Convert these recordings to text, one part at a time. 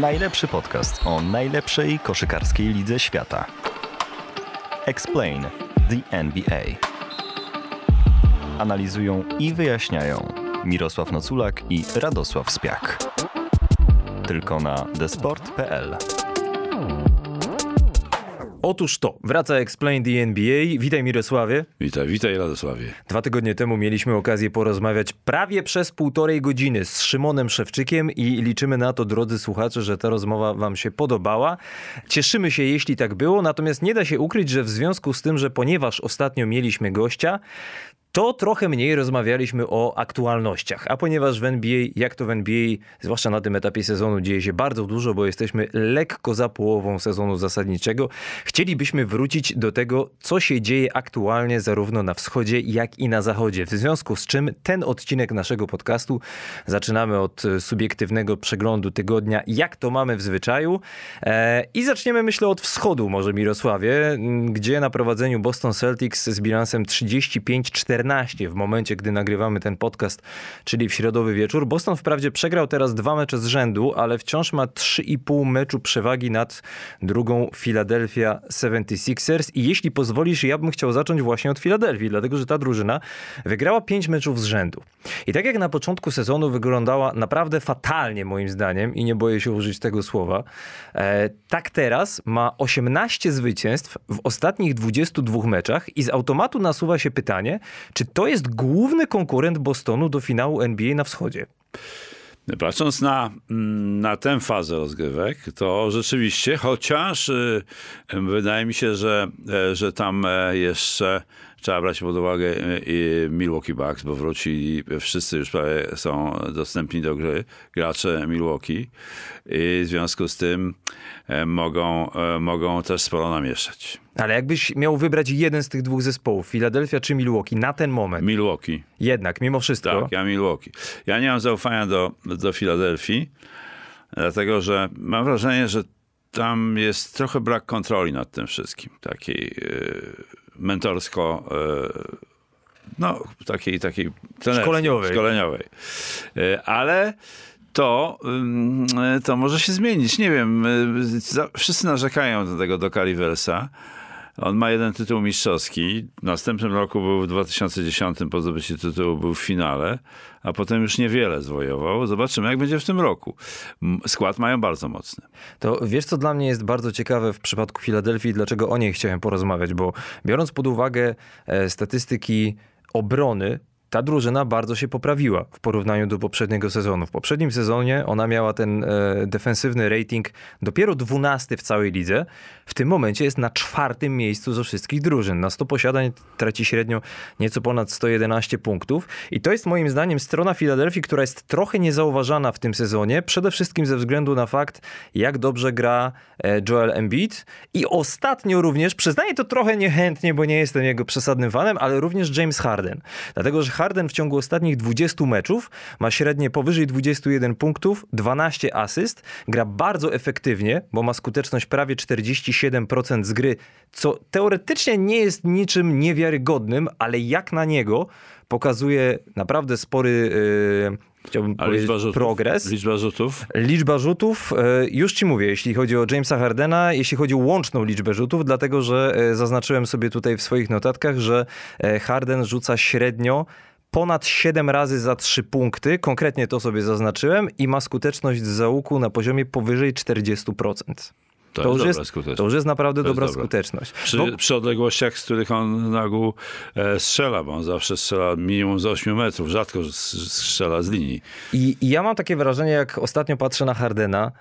Najlepszy podcast o najlepszej koszykarskiej lidze świata. Explain the NBA. Analizują i wyjaśniają Mirosław Noculak i Radosław Spiak. Tylko na desport.pl. Otóż to, wraca Explain the NBA. Witaj Mirosławie. Witaj, witaj Radosławie. Dwa tygodnie temu mieliśmy okazję porozmawiać prawie przez półtorej godziny z Szymonem Szewczykiem i liczymy na to, drodzy słuchacze, że ta rozmowa wam się podobała. Cieszymy się, jeśli tak było, natomiast nie da się ukryć, że w związku z tym, że ponieważ ostatnio mieliśmy gościa, to trochę mniej rozmawialiśmy o aktualnościach. A ponieważ w NBA, jak to w NBA, zwłaszcza na tym etapie sezonu, dzieje się bardzo dużo, bo jesteśmy lekko za połową sezonu zasadniczego, chcielibyśmy wrócić do tego, co się dzieje aktualnie zarówno na wschodzie, jak i na zachodzie. W związku z czym ten odcinek naszego podcastu zaczynamy od subiektywnego przeglądu tygodnia, jak to mamy w zwyczaju. E, I zaczniemy, myślę, od wschodu, może Mirosławie, gdzie na prowadzeniu Boston Celtics z bilansem 35-4 14 w momencie, gdy nagrywamy ten podcast, czyli w środowy wieczór. Boston wprawdzie przegrał teraz dwa mecze z rzędu, ale wciąż ma 3,5 meczu przewagi nad drugą Philadelphia 76ers i jeśli pozwolisz, ja bym chciał zacząć właśnie od Filadelfii, dlatego że ta drużyna wygrała 5 meczów z rzędu. I tak jak na początku sezonu wyglądała naprawdę fatalnie moim zdaniem i nie boję się użyć tego słowa, e, tak teraz ma 18 zwycięstw w ostatnich 22 meczach i z automatu nasuwa się pytanie, czy to jest główny konkurent Bostonu do finału NBA na wschodzie? Patrząc na, mm, na tę fazę rozgrywek, to rzeczywiście, chociaż y, wydaje mi się, że, e, że tam e, jeszcze trzeba brać pod uwagę y, Milwaukee Bucks, bo wrócili, wszyscy już prawie są dostępni do gry, gracze Milwaukee i w związku z tym e, mogą, mogą też sporo namieszać. Ale jakbyś miał wybrać jeden z tych dwóch zespołów, Philadelphia czy Milwaukee, na ten moment. Milwaukee. Jednak, mimo wszystko. Tak, ja Milwaukee. Ja nie mam zaufania do, do Filadelfii, dlatego że mam wrażenie, że tam jest trochę brak kontroli nad tym wszystkim. Takiej yy, mentorsko. Yy, no, takiej, takiej szkoleniowej. szkoleniowej. Yy, ale to, to może się zmienić. Nie wiem, wszyscy narzekają do tego do Caliversa. On ma jeden tytuł mistrzowski. W następnym roku był w 2010 po zdobyciu tytułu był w finale, a potem już niewiele zwojował. Zobaczymy, jak będzie w tym roku. Skład mają bardzo mocny. To wiesz, co dla mnie jest bardzo ciekawe w przypadku Filadelfii, dlaczego o niej chciałem porozmawiać, bo biorąc pod uwagę e, statystyki obrony ta drużyna bardzo się poprawiła w porównaniu do poprzedniego sezonu. W poprzednim sezonie ona miała ten e, defensywny rating dopiero 12 w całej lidze. W tym momencie jest na czwartym miejscu ze wszystkich drużyn. Na 100 posiadań traci średnio nieco ponad 111 punktów. I to jest moim zdaniem strona Filadelfii, która jest trochę niezauważana w tym sezonie. Przede wszystkim ze względu na fakt, jak dobrze gra e, Joel Embiid. I ostatnio również, przyznaję to trochę niechętnie, bo nie jestem jego przesadnym fanem, ale również James Harden. Dlatego, że Harden w ciągu ostatnich 20 meczów ma średnie powyżej 21 punktów, 12 asyst, gra bardzo efektywnie, bo ma skuteczność prawie 47% z gry, co teoretycznie nie jest niczym niewiarygodnym, ale jak na niego pokazuje naprawdę spory yy, chciałbym A powiedzieć, rzutów, progres. Liczba rzutów? Liczba rzutów, e, już ci mówię, jeśli chodzi o Jamesa Hardena, jeśli chodzi o łączną liczbę rzutów, dlatego że e, zaznaczyłem sobie tutaj w swoich notatkach, że Harden rzuca średnio ponad 7 razy za 3 punkty, konkretnie to sobie zaznaczyłem, i ma skuteczność z załuku na poziomie powyżej 40%. To, to, już jest, to, już jest, naprawdę dobra, dobra, skuteczność. Przy, bo... przy, odległościach, z których on na ogół e, strzela, bo on zawsze strzela minimum z 8 metrów, rzadko strzela z linii. I, I, ja mam takie wrażenie, jak ostatnio patrzę na Hardena,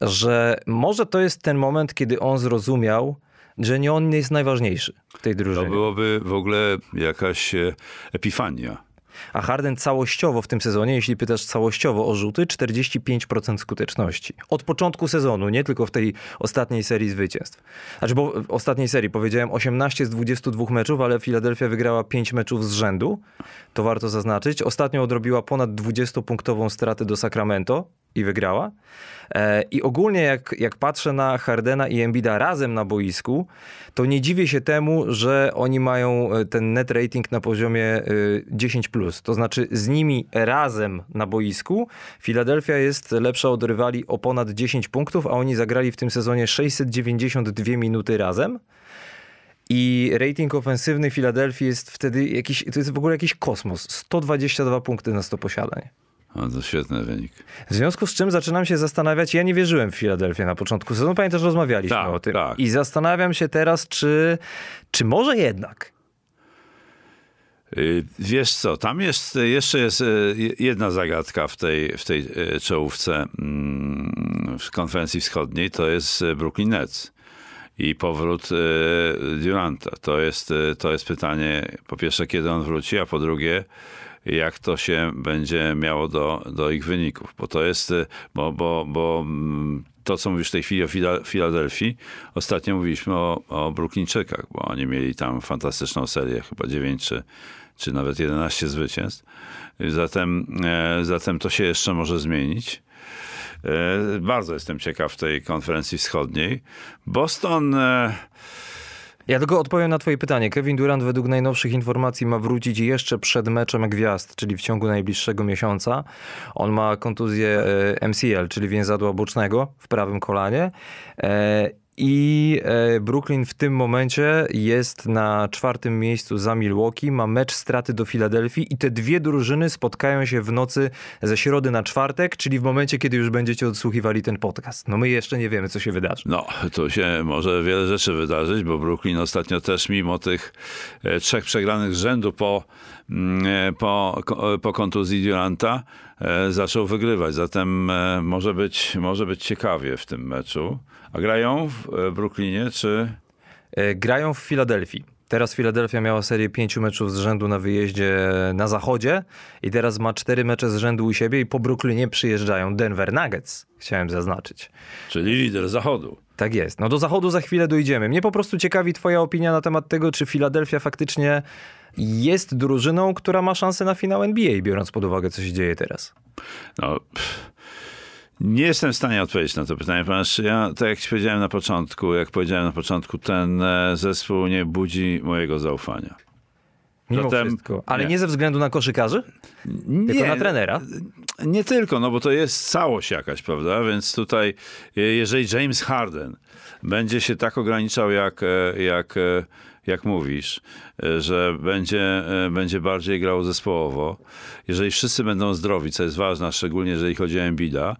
że może to jest ten moment, kiedy on zrozumiał, że nie on jest najważniejszy w tej drużynie. To byłoby w ogóle jakaś e, epifania a Harden całościowo w tym sezonie, jeśli pytasz całościowo o rzuty, 45% skuteczności. Od początku sezonu, nie tylko w tej ostatniej serii zwycięstw. Znaczy, bo w ostatniej serii powiedziałem 18 z 22 meczów, ale Philadelphia wygrała 5 meczów z rzędu. To warto zaznaczyć. Ostatnio odrobiła ponad 20-punktową stratę do Sacramento i wygrała. E, I ogólnie jak, jak patrzę na Hardena i Embida razem na boisku, to nie dziwię się temu, że oni mają e, ten net rating na poziomie 10+. To znaczy z nimi razem na boisku Filadelfia jest lepsza od rywali o ponad 10 punktów, a oni zagrali w tym sezonie 692 minuty razem. I rating ofensywny Filadelfii jest wtedy jakiś, to jest w ogóle jakiś kosmos. 122 punkty na 100 posiadań. O, to świetny wynik. W związku z czym zaczynam się zastanawiać, ja nie wierzyłem w Filadelfię na początku sezonu, pamiętasz, rozmawialiśmy Tak, o tym. tak. I zastanawiam się teraz, czy, czy może jednak. Y, Wiesz co, tam jest, jeszcze jest y, jedna zagadka w tej, w tej y, czołówce mm, w konferencji wschodniej, to jest Brooklyn Nets i powrót Duranta. To jest, to jest pytanie, po pierwsze, kiedy on wróci, a po drugie, jak to się będzie miało do, do ich wyników. Bo to jest, y, bo, bo, bo mm, to, co mówisz w tej chwili o Fila- Filadelfii, ostatnio mówiliśmy o, o Brooklynkczykach, bo oni mieli tam fantastyczną serię, chyba 9 czy, czy nawet 11 zwycięstw. Zatem, e, zatem to się jeszcze może zmienić. E, Bardzo jestem ciekaw tej konferencji wschodniej. Boston... e, Ja tylko odpowiem na twoje pytanie. Kevin Durant według najnowszych informacji ma wrócić jeszcze przed meczem gwiazd, czyli w ciągu najbliższego miesiąca. On ma kontuzję e, MCL, czyli więzadła bocznego w prawym kolanie. I e, Brooklyn w tym momencie jest na czwartym miejscu za Milwaukee, ma mecz straty do Filadelfii i te dwie drużyny spotkają się w nocy ze środy na czwartek, czyli w momencie, kiedy już będziecie odsłuchiwali ten podcast. No my jeszcze nie wiemy, co się wydarzy. No, tu się może wiele rzeczy wydarzyć, bo Brooklyn ostatnio też mimo tych e, trzech przegranych z rzędu po, mm, e, po, po kontuzji Duranta zaczął wygrywać. Zatem e, może być, może być ciekawie w tym meczu. A grają w e, Brooklynie, czy... E, Grają w Filadelfii. Teraz Filadelfia miała serię pięciu meczów z rzędu na wyjeździe na zachodzie i teraz ma cztery mecze z rzędu u siebie i po Brooklynie przyjeżdżają Denver Nuggets, chciałem zaznaczyć. Czyli lider zachodu. Tak jest. No do zachodu za chwilę dojdziemy. Mnie po prostu ciekawi twoja opinia na temat tego, czy Filadelfia faktycznie jest drużyną, która ma szansę na finał NBA, biorąc pod uwagę, co się dzieje teraz. No, pff, nie jestem w stanie odpowiedzieć na to pytanie, ponieważ ja, tak jak ci powiedziałem na początku, jak powiedziałem na początku, ten e, zespół nie budzi mojego zaufania. Mimo Zatem- wszystko. Ale nie. nie. ze względu na koszykarzy, tylko na trenera. Nie tylko, no bo to jest całość jakaś, prawda? Więc tutaj, e, jeżeli James Harden będzie się tak ograniczał, jak, e, jak, jak mówisz, e, że będzie, e, będzie bardziej grał zespołowo, jeżeli wszyscy będą zdrowi, co jest ważne, szczególnie jeżeli chodzi o Embida,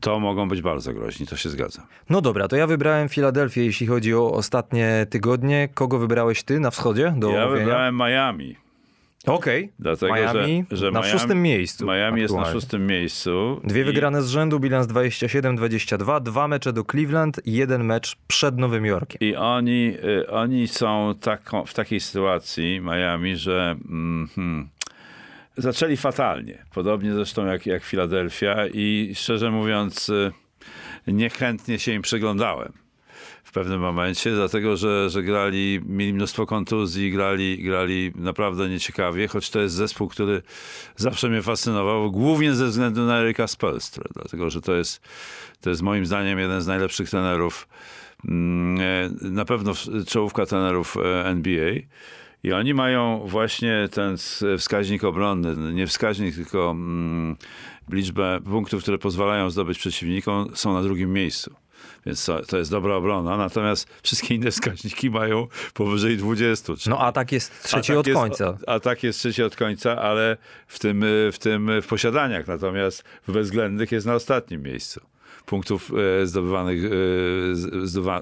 to mogą być bardzo groźni, to się zgadza. No dobra, to ja wybrałem Filadelfię, jeśli chodzi o ostatnie tygodnie. Kogo wybrałeś ty na wschodzie do Ja wybrałem Miami. Okej, Dlatego, Miami że, że na Miami, szóstym miejscu. Miami jest na szóstym miejscu. Dwie i- wygrane z rzędu, bilans 27-22, dwa mecze do Cleveland i jeden mecz przed Nowym Jorkiem. I oni, y, oni są taką, w takiej sytuacji, Miami, że mm, hmm, zaczęli fatalnie. Podobnie zresztą jak, jak Filadelfia i szczerze mówiąc y, niechętnie się im przyglądałem w pewnym momencie, dlatego że, że grali, mieli mnóstwo kontuzji, grali, grali naprawdę nieciekawie, choć to jest zespół, który zawsze mnie fascynował, głównie ze względu na Eryka Spelstra, dlatego że to jest, to jest moim zdaniem jeden z najlepszych trenerów, mm, e, na pewno czołówka trenerów e, NBA. I oni mają właśnie ten wskaźnik obronny, nie wskaźnik, tylko mm, liczbę punktów, które pozwalają zdobyć przeciwnikom, są na drugim miejscu. Więc to, jest dobra obrona. Natomiast wszystkie inne wskaźniki mają powyżej 20. Czyli No atak jest trzeci atak od jest- końca. Atak jest trzeci od końca, ale w tym, y, w tym w posiadaniach. Natomiast w bezwzględnych jest na ostatnim miejscu. Punktów e, zdobywanych, e,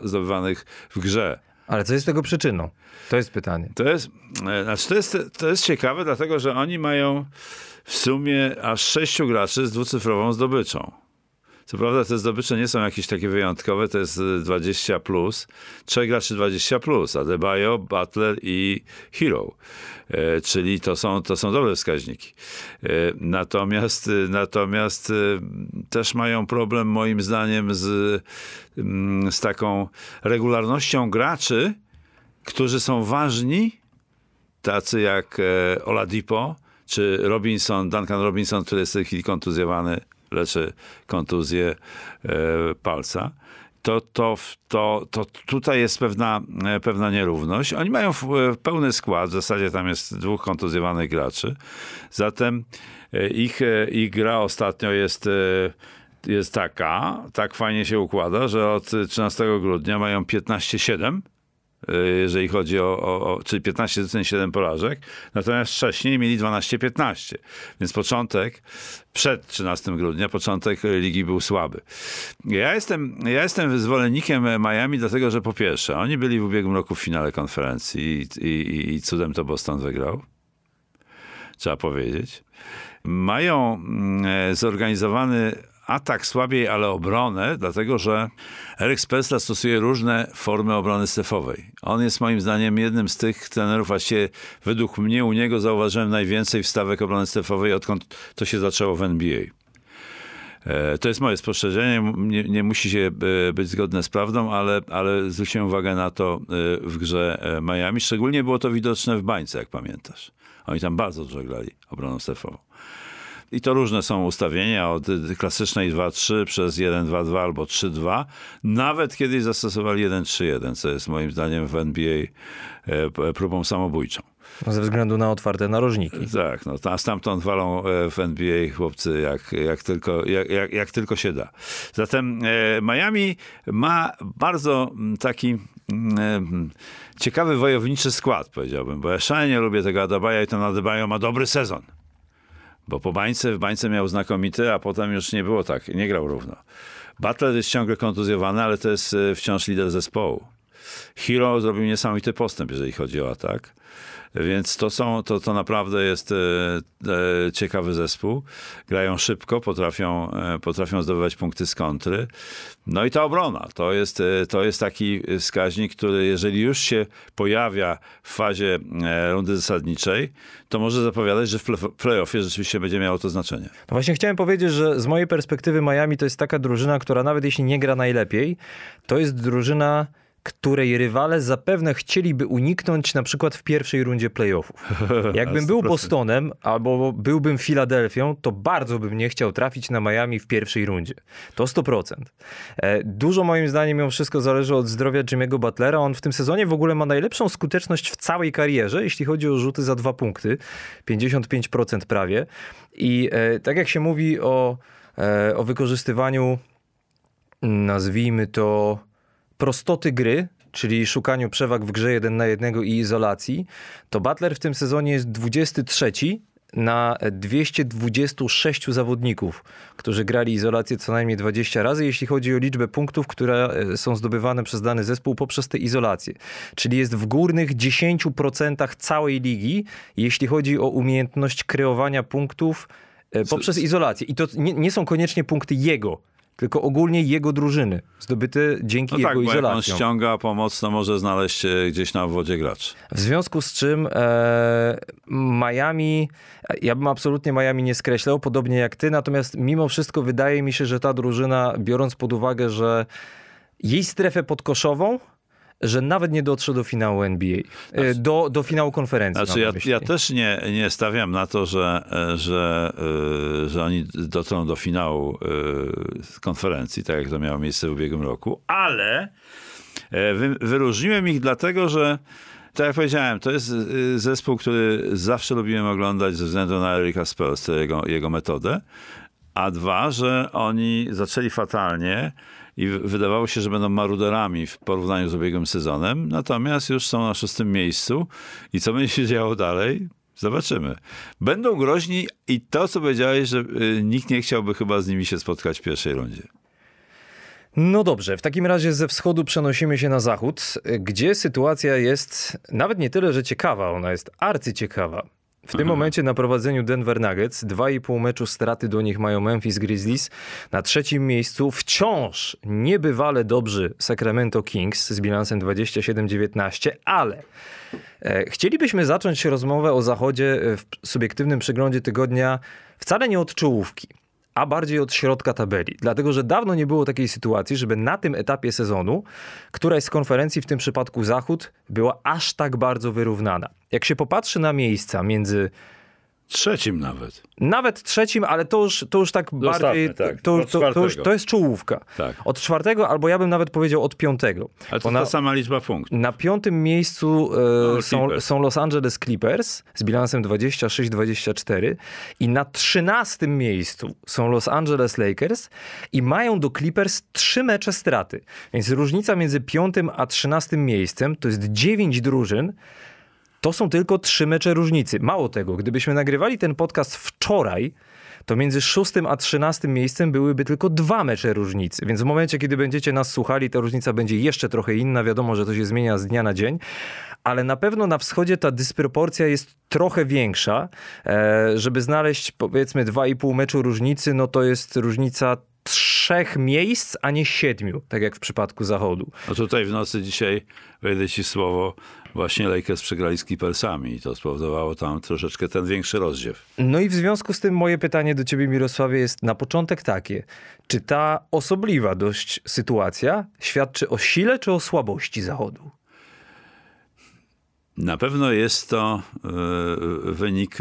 zdobywanych w grze. Ale co jest tego przyczyną? To jest pytanie. To jest, e, znaczy to jest, to jest ciekawe, dlatego że oni mają w sumie aż sześciu graczy z dwucyfrową zdobyczą. Co prawda te zdobycze nie są jakieś takie wyjątkowe, to jest e, 20 plus. Trzech graczy 20 plus, Adebayo, Butler i Hero. E, czyli to są, to są dobre wskaźniki. E, natomiast, e, natomiast e, też mają problem moim zdaniem z, mm, z taką regularnością graczy, którzy są ważni, tacy jak e, Oladipo, czy Robinson, Duncan Robinson, który jest w tej chwili kontuzjowany, leczy kontuzję e, palca. To, to, to, to tutaj jest pewna, e, pewna nierówność. Oni mają e, pełny skład, w zasadzie tam jest dwóch kontuzjowanych graczy. Zatem ich, ich gra ostatnio jest, jest taka, tak fajnie się układa, że od 13 grudnia mają 15-7 y, jeżeli chodzi o, o, o czyli 15 zwycięstw, 7 porażek, natomiast wcześniej mieli 12-15, więc początek, przed 13 grudnia, początek ligi był słaby. Ja jestem, ja jestem zwolennikiem Miami, dlatego że po pierwsze, oni byli w ubiegłym roku w finale konferencji i, i, i cudem to Boston wygrał, trzeba powiedzieć. Mają mm, e, zorganizowany atak słabiej, ale obronę, dlatego że Erik Spelstra stosuje różne formy obrony strefowej. On jest moim zdaniem jednym z tych trenerów, właściwie według mnie u niego zauważyłem najwięcej wstawek obrony strefowej, odkąd to się zaczęło w NBA. E, To jest moje spostrzeżenie, nie, nie musi się e, być zgodne z prawdą, ale, ale zwróciłem uwagę na to e, w grze Miami. Szczególnie było to widoczne w bańce, jak pamiętasz. Oni tam bardzo dużo grali obroną strefową. I to różne są ustawienia, od klasycznej 2-3 przez 1-2-2 albo 3-2. Nawet kiedyś zastosowali 1-3-1, co jest moim zdaniem w NBA e, próbą samobójczą. Ze względu na otwarte narożniki. Tak, no, a stamtąd walą e, w NBA chłopcy jak, jak, tylko, jak, jak, jak tylko się da. Zatem e, Miami ma bardzo mm, taki mm, mm, ciekawy wojowniczy skład, powiedziałbym, bo ja szalenie lubię tego Adabaja i ten Adebayo ma dobry sezon. Bo po bańce, w bańce miał znakomity, a potem już nie było tak, nie grał równo. Butler jest ciągle kontuzjowany, ale to jest e, wciąż lider zespołu. Hero zrobił niesamowity postęp, jeżeli chodzi o atak. Więc to, są, to, to naprawdę jest e, e, ciekawy zespół. Grają szybko, potrafią, e, potrafią zdobywać punkty z kontry. No i ta obrona, to jest, e, to jest taki wskaźnik, który jeżeli już się pojawia w fazie e, rundy zasadniczej, to może zapowiadać, że w play- playoffie rzeczywiście będzie miało to znaczenie. No właśnie chciałem powiedzieć, że z mojej perspektywy Miami to jest taka drużyna, która nawet jeśli nie gra najlepiej, to jest drużyna, której rywale zapewne chcieliby uniknąć na przykład w pierwszej rundzie playoffów. Jakbym był 100%. Bostonem albo byłbym Filadelfią, to bardzo bym nie chciał trafić na Miami w pierwszej rundzie. To 100%. E, Dużo moim zdaniem mimo wszystko zależy od zdrowia Jimmy'ego Butlera. On w tym sezonie w ogóle ma najlepszą skuteczność w całej karierze, jeśli chodzi o rzuty za dwa punkty. 55% prawie. I e, tak jak się mówi o, e, o wykorzystywaniu, nazwijmy to, prostoty gry, czyli szukaniu przewag w grze jeden na jednego i izolacji, to Butler w tym sezonie jest 23 na 226 zawodników, którzy grali izolację co najmniej 20 razy, jeśli chodzi o liczbę punktów, które e, są zdobywane przez dany zespół poprzez tę izolację. Czyli jest w górnych 10% całej ligi, jeśli chodzi o umiejętność kreowania punktów e, poprzez izolację. I to nie, nie są koniecznie punkty jego, tylko ogólnie jego drużyny, zdobyte dzięki No jego tak, bo jak on ściąga pomoc, to może znaleźć się gdzieś na obwodzie gracz. W związku z czym e, Miami, ja bym absolutnie Miami nie skreślał, podobnie jak ty, natomiast mimo wszystko wydaje mi się, że ta drużyna, biorąc pod uwagę, że jej strefę podkoszową, że nawet nie dotrze do finału NBA, e, do, do finału konferencji. Znaczy ja, ja też nie, nie stawiam na to, że, e, że, e, że oni dotrą do finału konferencji, tak jak to miało miejsce w ubiegłym roku, ale wy, wyróżniłem ich dlatego, że tak jak powiedziałem, to jest zespół, który zawsze lubiłem oglądać ze względu na Erika Spelstra, jego, jego metodę, a dwa, że oni zaczęli fatalnie i wydawało się, że będą maruderami w porównaniu z ubiegłym sezonem, natomiast już są na szóstym miejscu i co będzie się działo dalej? Zobaczymy. Będą groźni i to, co powiedziałeś, że y, nikt nie chciałby chyba z nimi się spotkać w pierwszej rundzie. No dobrze, w takim razie ze wschodu przenosimy się na zachód, gdzie sytuacja jest nawet nie tyle, że ciekawa, ona jest arcyciekawa. W tym momencie na prowadzeniu Denver Nuggets, 2,5 meczu straty do nich mają Memphis Grizzlies. Na trzecim miejscu wciąż niebywale dobrzy Sacramento Kings z bilansem 27-19, ale e, chcielibyśmy zacząć rozmowę o zachodzie e, w subiektywnym przeglądzie tygodnia wcale nie od czołówki a bardziej od środka tabeli. Dlatego, że dawno nie było takiej sytuacji, żeby na tym etapie sezonu któraś z konferencji, w tym przypadku Zachód, była aż tak bardzo wyrównana. Jak się popatrzy na miejsca między Trzecim nawet. Nawet trzecim, ale to już, to już tak Zostawmy, bardziej. tak. To, to, to, już, to jest czołówka. Tak. Od czwartego, albo ja bym nawet powiedział od piątego. Ale to Bo na, ta sama liczba punktów. na piątym miejscu e, No, są, są Los Angeles Clippers z bilansem 26-24 i na trzynastym miejscu są Los Angeles Lakers i mają do Clippers trzy mecze straty. Więc różnica między piątym a trzynastym miejscem to jest dziewięć drużyn. To są tylko trzy mecze różnicy. Mało tego, gdybyśmy nagrywali ten podcast wczoraj, to między szóstym a trzynastym miejscem byłyby tylko dwa mecze różnicy. Więc w momencie, kiedy będziecie nas słuchali, ta różnica będzie jeszcze trochę inna. Wiadomo, że to się zmienia z dnia na dzień, ale na pewno na wschodzie ta dysproporcja jest trochę większa. E, żeby znaleźć powiedzmy 2,5 meczu różnicy, no to jest różnica trzech miejsc, a nie siedmiu, tak jak w przypadku zachodu. No tutaj w nocy dzisiaj, wejdę ci słowo, właśnie Lakers przegrali z Clippersami i to spowodowało tam troszeczkę ten większy rozdziew. No i w związku z tym moje pytanie do ciebie, Mirosławie, jest na początek takie. Czy ta osobliwa dość sytuacja świadczy o sile czy o słabości Zachodu? Na pewno jest to e, wynik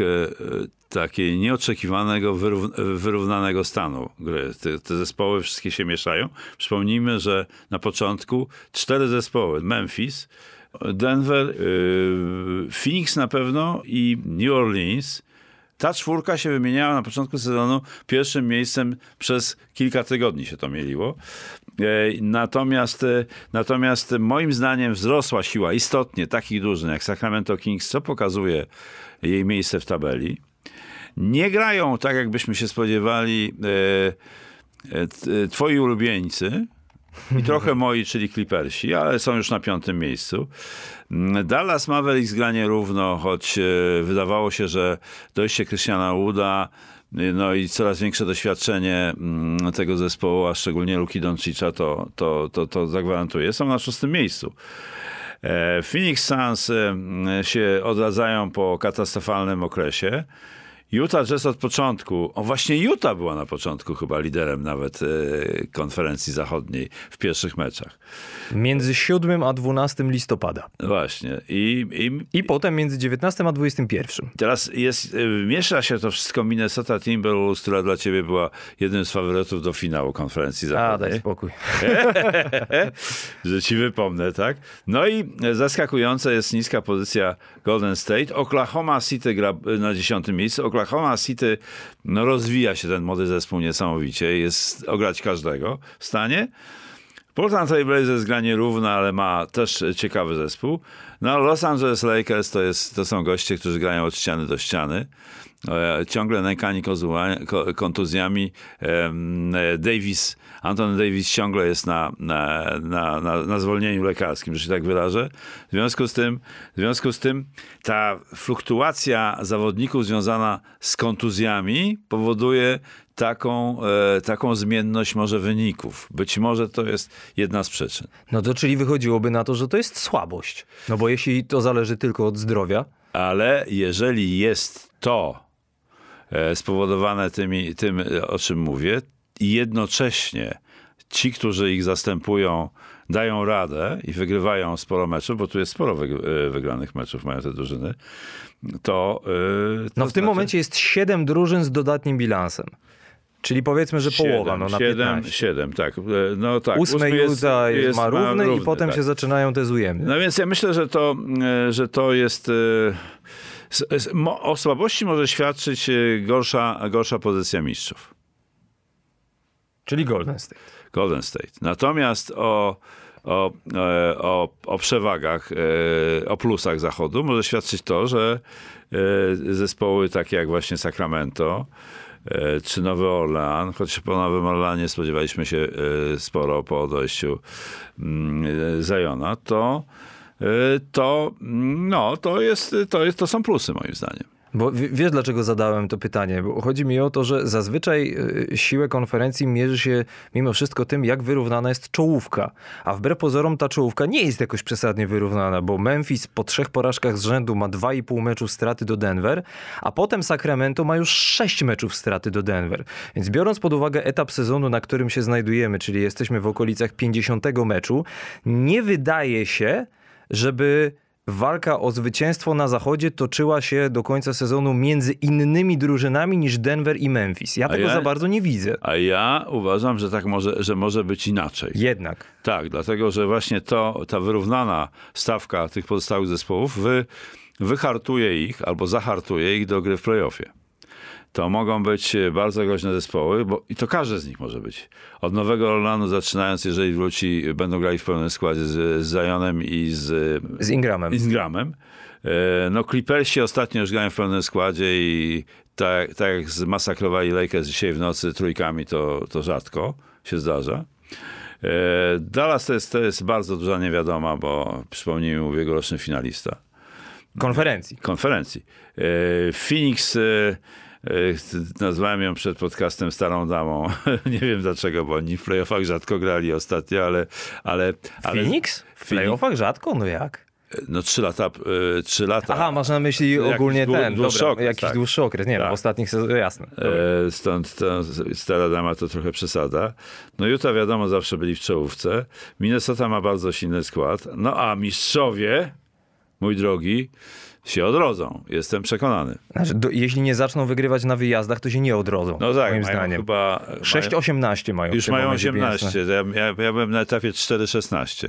takiej nieoczekiwanego, wyrów- wyrównanego stanu gry. Te, te zespoły wszystkie się mieszają. Przypomnijmy, że na początku cztery zespoły. Memphis, Denver, e, Phoenix na pewno i New Orleans. Ta czwórka się wymieniała na początku sezonu pierwszym miejscem przez kilka tygodni się to mieliło. E, Natomiast, e, natomiast moim zdaniem wzrosła siła istotnie takich drużyn jak Sacramento Kings, co pokazuje jej miejsce w tabeli. Nie grają tak, jakbyśmy się spodziewali e, e, t- twoi ulubieńcy i trochę moi, czyli Clippersi, ale są już na piątym miejscu. Mm, Dallas Mavericks gra nierówno, choć e, wydawało się, że dojście Christiana Wooda y, no i coraz większe doświadczenie mm, tego zespołu, a szczególnie Luki Doncicza to, to, to, to zagwarantuje. Są na szóstym miejscu. E, Phoenix Suns e, się odradzają po katastrofalnym okresie. Utah Jazz od początku, o właśnie Utah była na początku chyba liderem nawet e, konferencji zachodniej w pierwszych meczach. Między 7 a 12 listopada. Właśnie. I, i I potem między 19 a 21. teraz jest, e, miesza się to wszystko Minnesota Timberwolves, która dla ciebie była jednym z faworytów do finału konferencji A, daj zachodniej. spokój. że ci wypomnę, tak? No i zaskakująca jest niska pozycja Golden State. Oklahoma City gra na dziesiątym miejscu. Oklahoma City, no rozwija się ten młody zespół niesamowicie. Jest ograć każdego w stanie. Portland Trail Blazers gra nierówno, ale ma też ciekawy zespół. No Los Angeles Lakers to, jest, to są goście, którzy grają od ściany do ściany. E, Ciągle nękani kontuzjami. E, Davis, Anton Davis ciągle jest na, na, na, na, zwolnieniu lekarskim, że się tak wyrażę. W związku z tym, w związku z tym ta fluktuacja zawodników związana z kontuzjami powoduje taką, e, taką zmienność może wyników. Być może to jest jedna z przyczyn. No to czyli wychodziłoby na to, że to jest słabość. No bo jeśli to zależy tylko od zdrowia, Ale jeżeli jest to spowodowane tymi, tym, e, o czym mówię, i jednocześnie ci, którzy ich zastępują, dają radę i wygrywają sporo meczów, bo tu jest sporo e, wygranych meczów, mają te drużyny, to. e, to no w tym znaczy- momencie jest 7 drużyn z dodatnim bilansem. Czyli powiedzmy, że połowa, no na 7, 15. 7, tak. E, No tak. Ósme jest- ma równy i potem tak. się zaczynają te ujemne. No więc ja myślę, że to, e, że to jest. e, mo- O słabości może świadczyć e, gorsza, gorsza pozycja mistrzów. Czyli Golden State. Golden State. Natomiast o, o, e, o, o przewagach, e, o plusach Zachodu może świadczyć to, że zespoły takie jak właśnie Sacramento czy Nowy Orlean, choć po Nowym Orleanie spodziewaliśmy się sporo po odejściu mm, Zajona, to to, mm, no, to, jest, to, jest, to są plusy moim zdaniem. Bo wiesz, dlaczego zadałem to pytanie? Bo chodzi mi o to, że zazwyczaj y, siłę konferencji mierzy się mimo wszystko tym, jak wyrównana jest czołówka. A wbrew pozorom ta czołówka nie jest jakoś przesadnie wyrównana, bo Memphis po trzech porażkach z rzędu ma 2,5 meczów straty do Denver, a potem Sacramento ma już 6 meczów straty do Denver. Więc biorąc pod uwagę etap sezonu, na którym się znajdujemy, czyli jesteśmy w okolicach 50 meczu, nie wydaje się, żeby walka o zwycięstwo na zachodzie toczyła się do końca sezonu między innymi drużynami niż Denver i Memphis. Ja A tego ja- za bardzo nie widzę. A ja uważam, że tak może, że może być inaczej. Jednak. Tak, dlatego że właśnie to, ta wyrównana stawka tych pozostałych zespołów wy, wyhartuje ich albo zahartuje ich do gry w playoffie. To mogą być e, bardzo groźne zespoły, bo i to każdy z nich może być. Od Nowego Orlanu zaczynając, jeżeli wróci, będą grali w pełnym składzie z, z Zionem i z, Z Ingramem. i z Gramem. E, No Clippersi ostatnio już grają w pełnym składzie i tak, tak jak zmasakrowali Lakers dzisiaj w nocy trójkami, to, to rzadko się zdarza. E, Dallas to jest, to jest bardzo duża niewiadoma, bo przypomnijmy ubiegłoroczny finalista Konferencji. konferencji. Phoenix, nazwałem ją przed podcastem Starą Damą. Nie wiem dlaczego, bo oni w playoffach rzadko grali ostatnio, ale... ale, ale Phoenix? W playoffach rzadko? No jak? No trzy lata, e, trzy lata. Aha, masz na myśli Jakiś ogólnie dłu- ten, dłuższy dobra, okres, jakiś tak. dłuższy okres. Nie, no, Tak. w ostatnich sezonach, jasne. E, Stąd to, stara dama to trochę przesada. No Utah wiadomo zawsze byli w czołówce. Minnesota ma bardzo silny skład. No a mistrzowie, mój drogi, się odrodzą. Jestem przekonany. Znaczy, do, jeśli nie zaczną wygrywać na wyjazdach, to się nie odrodzą. No tak, moim mają zdaniem. chyba... mają- 6-18 mają. Już mają momencie 18. Ja, ja, ja byłem na etapie 4-16.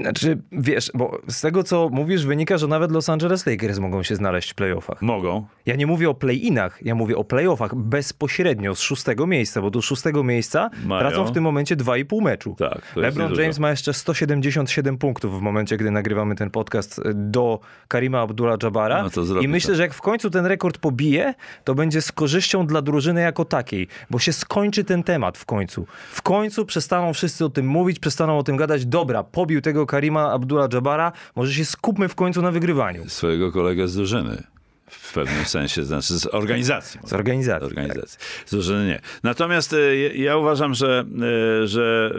Znaczy, wiesz, bo z tego, co mówisz, wynika, że nawet Los Angeles Lakers mogą się znaleźć w playoffach. Mogą. Ja nie mówię o play-inach, ja mówię o playoffach bezpośrednio z szóstego miejsca, bo do szóstego miejsca Mają. tracą w tym momencie 2,5 meczu. Tak, LeBron. James ma jeszcze 177 punktów w momencie, gdy nagrywamy ten podcast do Karima Abdullah-Jabara No i myślę, to. że jak w końcu ten rekord pobije, to będzie z korzyścią dla drużyny jako takiej, bo się skończy ten temat w końcu. W końcu przestaną wszyscy o tym mówić, przestaną o tym gadać. Dobra, pobił tego Karima Abdullah-Jabara, może się skupmy w końcu na wygrywaniu. Swojego kolegę z drużyny. W pewnym sensie, znaczy z organizacji. Z organizacji. organizacji. Z drużyny nie. Natomiast e, ja- uważam, że, e, że e,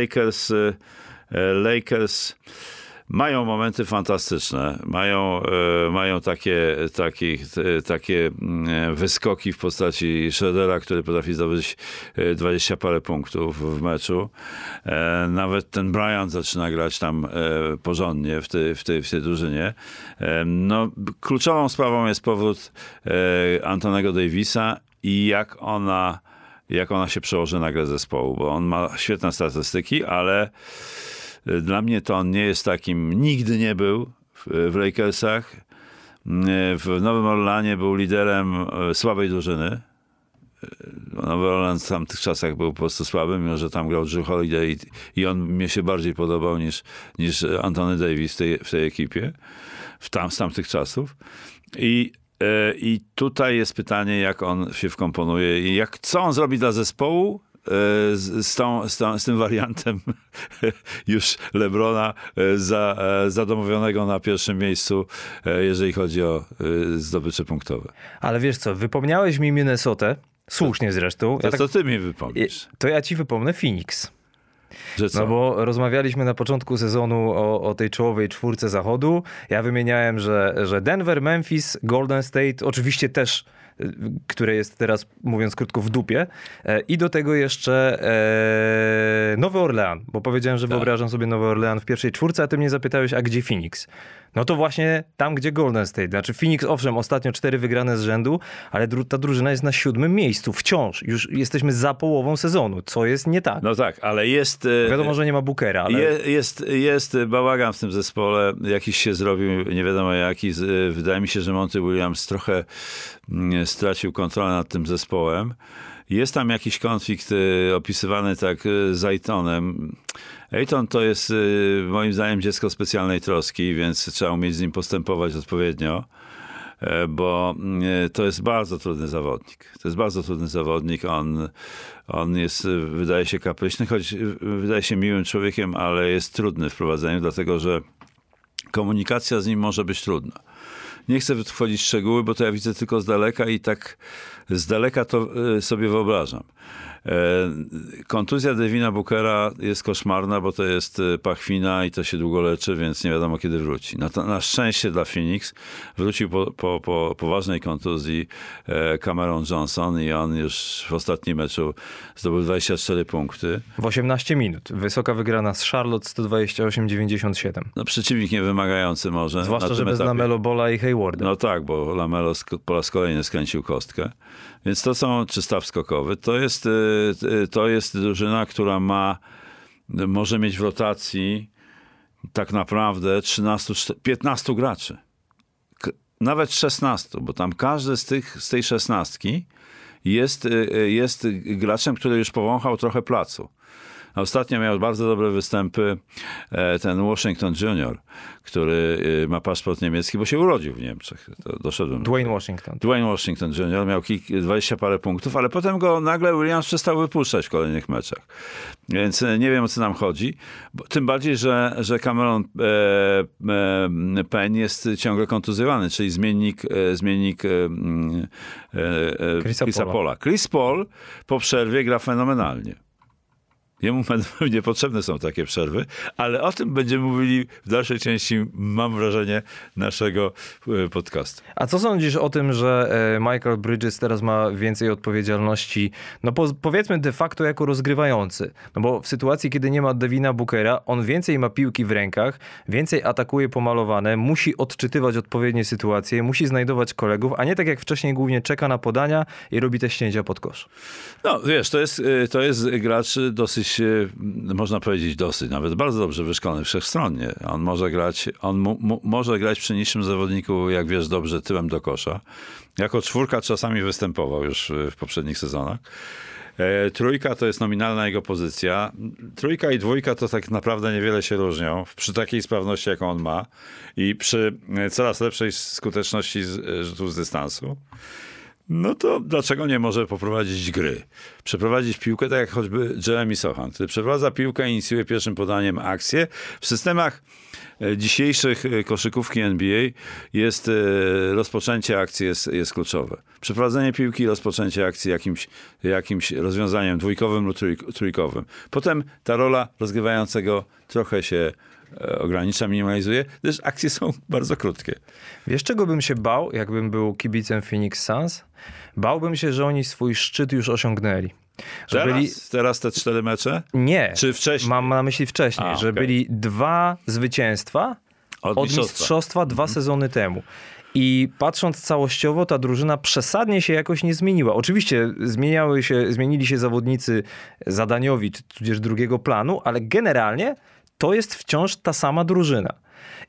Lakers, Lakers mają momenty fantastyczne. Mają, e, mają takie, te- takie mm, wyskoki w postaci Schroedera, który potrafi zdobyć e, 20 parę punktów w meczu. E, Nawet ten Bryant zaczyna grać tam porządnie w tej, w tej, w tej drużynie. No, kluczową sprawą jest powrót Antonego Davisa i jak ona, jak ona się przełoży na grę zespołu, bo on ma świetne statystyki, ale dla mnie to on nie jest takim, nigdy nie był w, w Lakersach. W Nowym Orlanie był liderem y, słabej drużyny. Y, Nowy Orlan w tamtych czasach był po prostu słaby, mimo że tam grał Drew Holiday i, i on mnie się bardziej podobał niż, niż Antony Davis w tej, w tej ekipie w tam, z tamtych czasów. I, e, I tutaj jest pytanie, jak on się wkomponuje i jak, co on zrobi dla zespołu e, z, tą, z, tą, z tym wariantem już Lebrona e, za, e, zadomowionego na pierwszym miejscu, e, jeżeli chodzi o zdobycze punktowe. Ale wiesz co, wypomniałeś mi Minnesotę, słusznie zresztą. To Ja tak- co ty mi wypomnisz? to ja ci wypomnę Phoenix. No bo rozmawialiśmy na początku sezonu o, o tej czołowej czwórce zachodu. Ja wymieniałem, że, że Denver, Memphis, Golden State, oczywiście też, które jest teraz, mówiąc krótko, w dupie. E, I do tego jeszcze e, Nowy Orlean, bo powiedziałem, że wyobrażam sobie Nowy Orlean w pierwszej czwórce, a ty mnie zapytałeś, a gdzie Phoenix? No to właśnie tam, gdzie Golden State. Znaczy Phoenix, owszem, ostatnio cztery wygrane z rzędu, ale dru- ta drużyna jest na siódmym miejscu. Wciąż. Już jesteśmy za połową sezonu, co jest nie tak. No tak, ale jest... e, Wiadomo, że nie ma Bookera, ale... Je, jest, jest bałagan w tym zespole, jakiś się zrobił, nie wiadomo jaki. Z- Wydaje mi się, że Monty Williams trochę mm, stracił kontrolę nad tym zespołem. Jest tam jakiś konflikt y, opisywany tak y, z Aytonem. Ayton to jest y, moim zdaniem dziecko specjalnej troski, więc trzeba umieć z nim postępować odpowiednio e, bo to jest bardzo trudny zawodnik. To jest bardzo trudny zawodnik. On, on jest, wydaje się kapryśny, choć wydaje się miłym człowiekiem, ale jest trudny w prowadzeniu, dlatego że komunikacja z nim może być trudna. Nie chcę wchodzić szczegóły, bo to ja widzę tylko z daleka i tak z daleka to y, sobie wyobrażam. Kontuzja Devina Bookera jest koszmarna, bo to jest e, pachwina i to się długo leczy, więc nie wiadomo kiedy wróci. Na, na szczęście dla Phoenix wrócił po, po, po poważnej kontuzji e, Cameron Johnson i on już w ostatnim meczu zdobył 24 punkty. W 18 minut. Wysoka wygrana z Charlotte 128-97. No przeciwnik niewymagający może. Zwłaszcza, że bez Lamelo Bola i Haywarda. No tak, bo Lamelo po raz kolejny skręcił kostkę. Więc to są, czy staw skokowy, to jest, to jest drużyna, która ma, może mieć w rotacji tak naprawdę 13, 15 graczy. Nawet 16, bo tam każdy z, tych, z tej szesnastki jest, y, jest graczem, który już powąchał trochę placu. Ostatnio miał bardzo dobre występy e, ten Washington Junior, który e, ma paszport niemiecki, bo się urodził w Niemczech. To doszedłem. Dwayne Washington. Dwayne Washington Junior miał kilk, 20 parę punktów, ale potem go nagle Williams przestał wypuszczać w kolejnych meczach. Więc e, nie wiem, o co nam chodzi. Tym bardziej, że, że Cameron e, e, Penn jest ciągle kontuzjowany, czyli zmiennik, e, zmiennik Chrisa, Chrisa Pola. Chris Paul po przerwie gra fenomenalnie. Jemu pewnie potrzebne są takie przerwy, ale o tym będziemy mówili w dalszej części, mam wrażenie, naszego e, podcastu. A co sądzisz o tym, że e, Michael Bridges teraz ma więcej odpowiedzialności, no po, powiedzmy de facto jako rozgrywający? No bo w sytuacji, kiedy nie ma Devina Bookera, on więcej ma piłki w rękach, więcej atakuje pomalowane, musi odczytywać odpowiednie sytuacje, musi znajdować kolegów, a nie tak jak wcześniej głównie czeka na podania i robi te ścięcia pod kosz. No wiesz, to jest, e, to jest gracz dosyć dosyć, można powiedzieć dosyć, nawet bardzo dobrze wyszkolony wszechstronnie. On może grać, on mu, może grać przy niższym zawodniku, jak wiesz dobrze, tyłem do kosza. Jako czwórka czasami występował już w poprzednich sezonach. E, trójka to jest nominalna jego pozycja. Trójka i dwójka to tak naprawdę niewiele się różnią przy takiej sprawności, jaką on ma i przy coraz lepszej skuteczności rzutów z dystansu no to dlaczego nie może poprowadzić gry? Przeprowadzić piłkę, tak jak choćby Jeremy Sohan, który przeprowadza piłkę i inicjuje pierwszym podaniem akcję. W systemach e, dzisiejszych e, koszykówki NBA jest e, rozpoczęcie akcji jest, jest kluczowe. Przeprowadzenie piłki, rozpoczęcie akcji jakimś, jakimś rozwiązaniem dwójkowym lub trójkowym. Potem ta rola rozgrywającego trochę się ogranicza, minimalizuje, gdyż akcje są bardzo krótkie. Wiesz, czego bym się bał, jakbym był kibicem Phoenix Suns? Bałbym się, że oni swój szczyt już osiągnęli. Że teraz? Byli... teraz te cztery mecze? Nie. Czy wcześniej? Mam na myśli wcześniej, A, że okay. byli dwa zwycięstwa od, od mistrzostwa, mistrzostwa dwa mhm. sezony temu. I patrząc całościowo, ta drużyna przesadnie się jakoś nie zmieniła. Oczywiście zmieniały się, zmienili się zawodnicy zadaniowi, tudzież drugiego planu, ale generalnie to jest wciąż ta sama drużyna.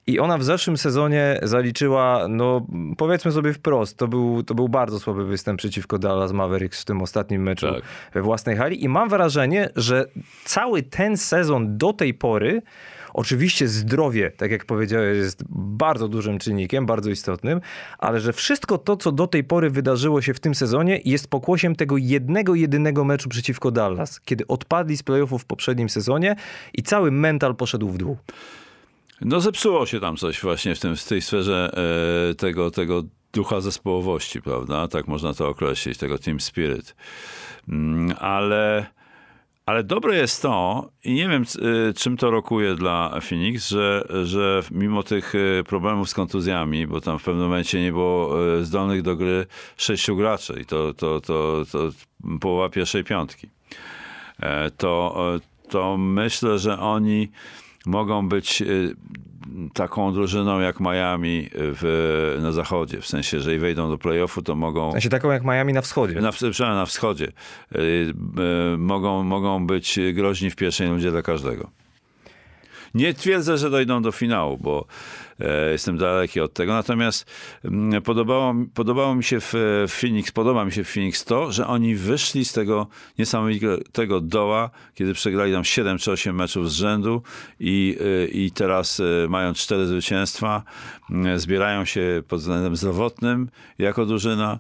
I ona w zeszłym sezonie zaliczyła, no powiedzmy sobie wprost, to był, to był bardzo słaby występ przeciwko Dallas Mavericks w tym ostatnim meczu tak. we własnej hali. I mam wrażenie, że cały ten sezon do tej pory Oczywiście zdrowie, tak jak powiedziałeś, jest bardzo dużym czynnikiem, bardzo istotnym, ale że wszystko to, co do tej pory wydarzyło się w tym sezonie, jest pokłosiem tego jednego, jedynego meczu przeciwko Dallas, kiedy odpadli z playoffów w poprzednim sezonie i cały mental poszedł w dół. No zepsuło się tam coś właśnie w, tym, w tej sferze e, tego, tego ducha zespołowości, prawda? Tak można to określić, tego team spirit. Mm, ale ale dobre jest to, i nie wiem y, czym to rokuje dla Phoenix, że, że mimo tych y, problemów z kontuzjami, bo tam w pewnym momencie nie było y, zdolnych do gry sześciu graczy i to, to, to, to połowa pierwszej piątki, e, to, to myślę, że oni mogą być taką drużyną jak Miami w, na zachodzie. W sensie, jeżeli wejdą do playoffu, to mogą... W sensie taką jak Miami na wschodzie. Na, na wschodzie. Y, y, mogą, mogą być groźni w pierwszej rundzie dla każdego. Nie twierdzę, że dojdą do finału, bo e, jestem daleki od tego. Natomiast mm, podobało, podobało mi się w, Phoenix, podoba mi się w Phoenix to, że oni wyszli z tego niesamowitego doła, kiedy przegrali tam 7 czy 8 meczów z rzędu i, e, i teraz e, mają cztery zwycięstwa, zbierają się pod względem zdrowotnym jako drużyna,